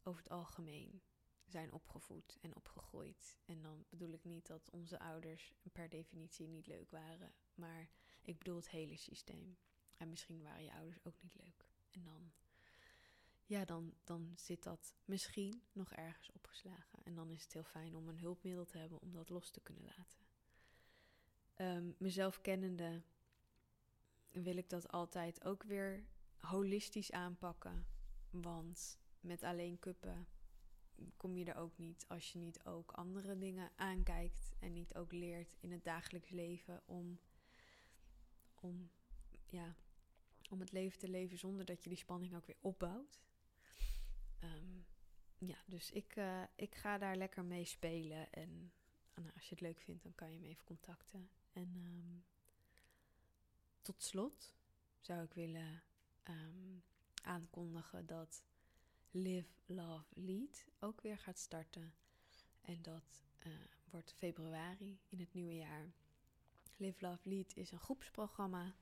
over het algemeen zijn opgevoed en opgegroeid. En dan bedoel ik niet dat onze ouders per definitie niet leuk waren, maar ik bedoel het hele systeem. En misschien waren je ouders ook niet leuk. En dan, ja, dan, dan zit dat misschien nog ergens opgeslagen. En dan is het heel fijn om een hulpmiddel te hebben om dat los te kunnen laten. Um, mezelf kennende wil ik dat altijd ook weer holistisch aanpakken. Want met alleen kuppen kom je er ook niet als je niet ook andere dingen aankijkt en niet ook leert in het dagelijks leven om, om, ja, om het leven te leven zonder dat je die spanning ook weer opbouwt. Um, ja, dus ik, uh, ik ga daar lekker mee spelen. En nou, als je het leuk vindt, dan kan je me even contacten. En um, tot slot zou ik willen um, aankondigen dat Live, Love, Lead ook weer gaat starten. En dat uh, wordt februari in het nieuwe jaar. Live, Love, Lead is een groepsprogramma.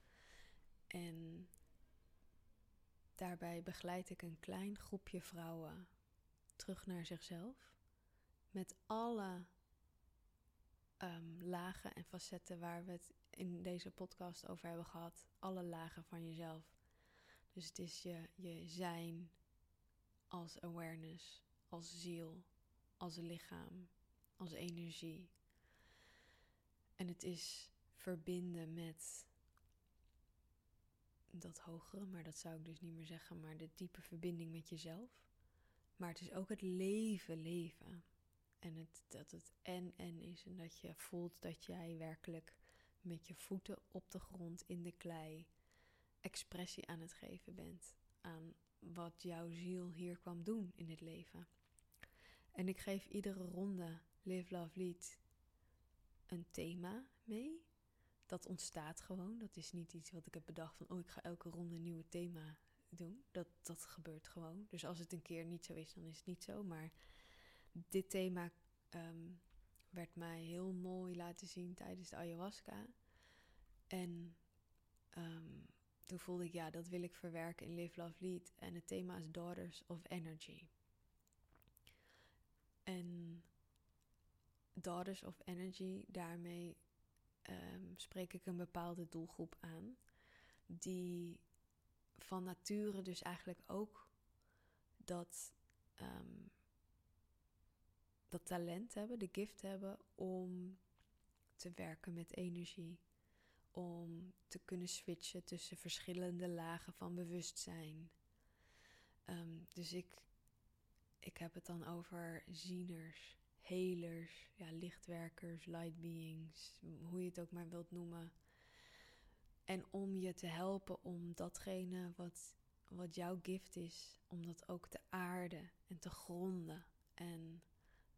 En daarbij begeleid ik een klein groepje vrouwen terug naar zichzelf. Met alle um, lagen en facetten waar we het in deze podcast over hebben gehad. Alle lagen van jezelf. Dus het is je, je zijn als awareness, als ziel, als lichaam, als energie. En het is verbinden met dat hogere, maar dat zou ik dus niet meer zeggen, maar de diepe verbinding met jezelf. Maar het is ook het leven leven. En het, dat het en en is. En dat je voelt dat jij werkelijk met je voeten op de grond in de klei expressie aan het geven bent aan wat jouw ziel hier kwam doen in het leven. En ik geef iedere ronde Live Love Lead een thema mee. Dat ontstaat gewoon. Dat is niet iets wat ik heb bedacht van oh ik ga elke ronde een nieuwe thema doen. Dat, dat gebeurt gewoon. Dus als het een keer niet zo is, dan is het niet zo. Maar dit thema um, werd mij heel mooi laten zien tijdens de ayahuasca. En um, toen voelde ik, ja, dat wil ik verwerken in Live, Love, Lead. En het thema is Daughters of Energy. En Daughters of Energy, daarmee um, spreek ik een bepaalde doelgroep aan. Die van nature dus eigenlijk ook dat, um, dat talent hebben, de gift hebben om te werken met energie om te kunnen switchen tussen verschillende lagen van bewustzijn. Um, dus ik, ik heb het dan over zieners, helers, ja, lichtwerkers, light beings, hoe je het ook maar wilt noemen. En om je te helpen om datgene wat, wat jouw gift is, om dat ook te aarden en te gronden. En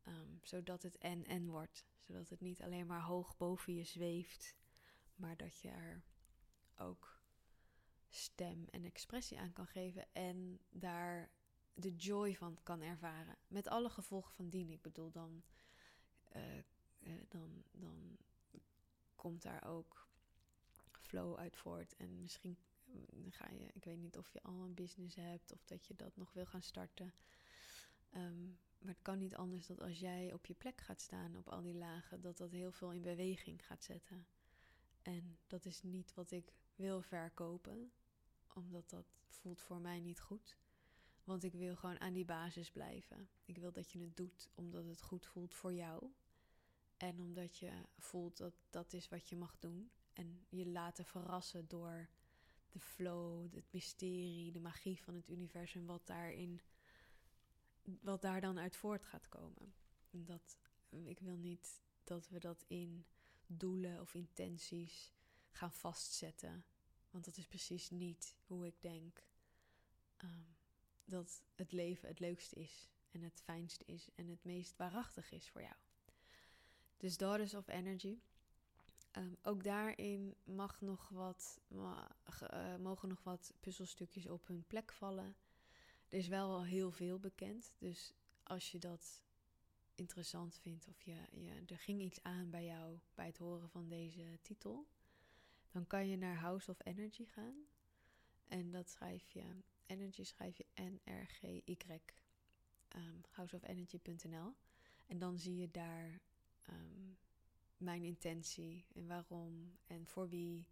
um, zodat het en-en wordt. Zodat het niet alleen maar hoog boven je zweeft maar dat je er ook stem en expressie aan kan geven en daar de joy van kan ervaren. Met alle gevolgen van dien. Ik bedoel, dan, uh, uh, dan, dan komt daar ook flow uit voort. En misschien ga je, ik weet niet of je al een business hebt of dat je dat nog wil gaan starten. Um, maar het kan niet anders dat als jij op je plek gaat staan op al die lagen, dat dat heel veel in beweging gaat zetten. En dat is niet wat ik wil verkopen, omdat dat voelt voor mij niet goed. Want ik wil gewoon aan die basis blijven. Ik wil dat je het doet omdat het goed voelt voor jou. En omdat je voelt dat dat is wat je mag doen. En je laten verrassen door de flow, het mysterie, de magie van het universum, wat daarin, wat daar dan uit voort gaat komen. Dat, ik wil niet dat we dat in doelen of intenties gaan vastzetten. Want dat is precies niet hoe ik denk. Um, dat het leven het leukste is en het fijnste is en het meest waarachtig is voor jou. Dus Daughters of Energy. Ehm, ook daarin mag nog wat, uh, mogen nog wat puzzelstukjes op hun plek vallen. Er is wel al heel veel bekend. Dus als je dat interessant vindt of je, je, er ging iets aan bij jou bij het horen van deze titel, dan kan je naar House of Energy gaan. En dat schrijf je, Energy schrijf je N-R-G-Y, um, houseofenergy.nl. En dan zie je daar um, mijn intentie en waarom en voor wie.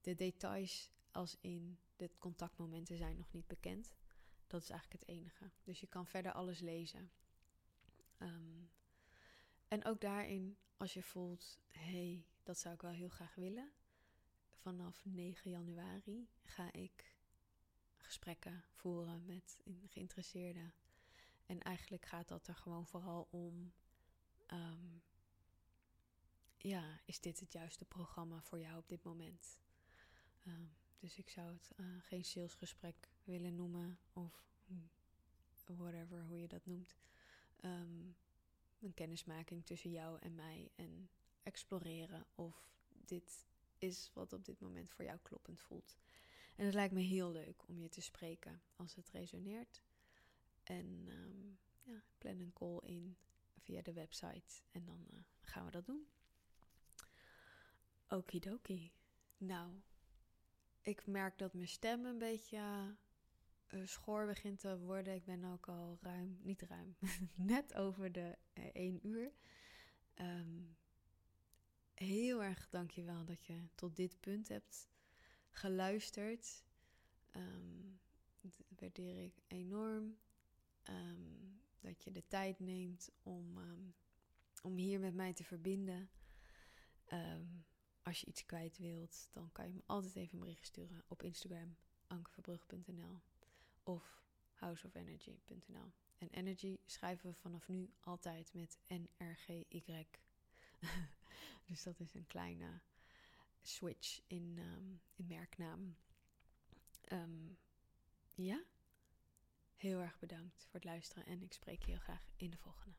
De details als in de contactmomenten zijn nog niet bekend. Dat is eigenlijk het enige. Dus je kan verder alles lezen. Um, en ook daarin, als je voelt, hé, hey, dat zou ik wel heel graag willen. Vanaf 9 januari ga ik gesprekken voeren met geïnteresseerden. En eigenlijk gaat dat er gewoon vooral om um, ja, is dit het juiste programma voor jou op dit moment? Ehm, dus ik zou het uh, geen salesgesprek willen noemen of whatever, hoe je dat noemt. Ehm, een kennismaking tussen jou en mij en exploreren of dit is wat op dit moment voor jou kloppend voelt. En het lijkt me heel leuk om je te spreken als het resoneert. En um, ja, plan een call in via de website en dan uh, gaan we dat doen. Okidoki. Nou, ik merk dat mijn stem een beetje uh, schor begint te worden. Ik ben ook al ruim, niet ruim, net over de uh, één uur. Um, heel erg dankjewel dat je tot dit punt hebt geluisterd. Um, dat waardeer ik enorm. Um, dat je de tijd neemt om, om hier met mij te verbinden. Als je iets kwijt wilt, dan kan je me altijd even een bericht sturen op Instagram, ankeverbrug.nl of houseofenergy.nl. En energy schrijven we vanaf nu altijd met N-R-G-Y. dus dat is een kleine switch in, um, in merknaam. Um, ja, heel erg bedankt voor het luisteren en ik spreek je heel graag in de volgende.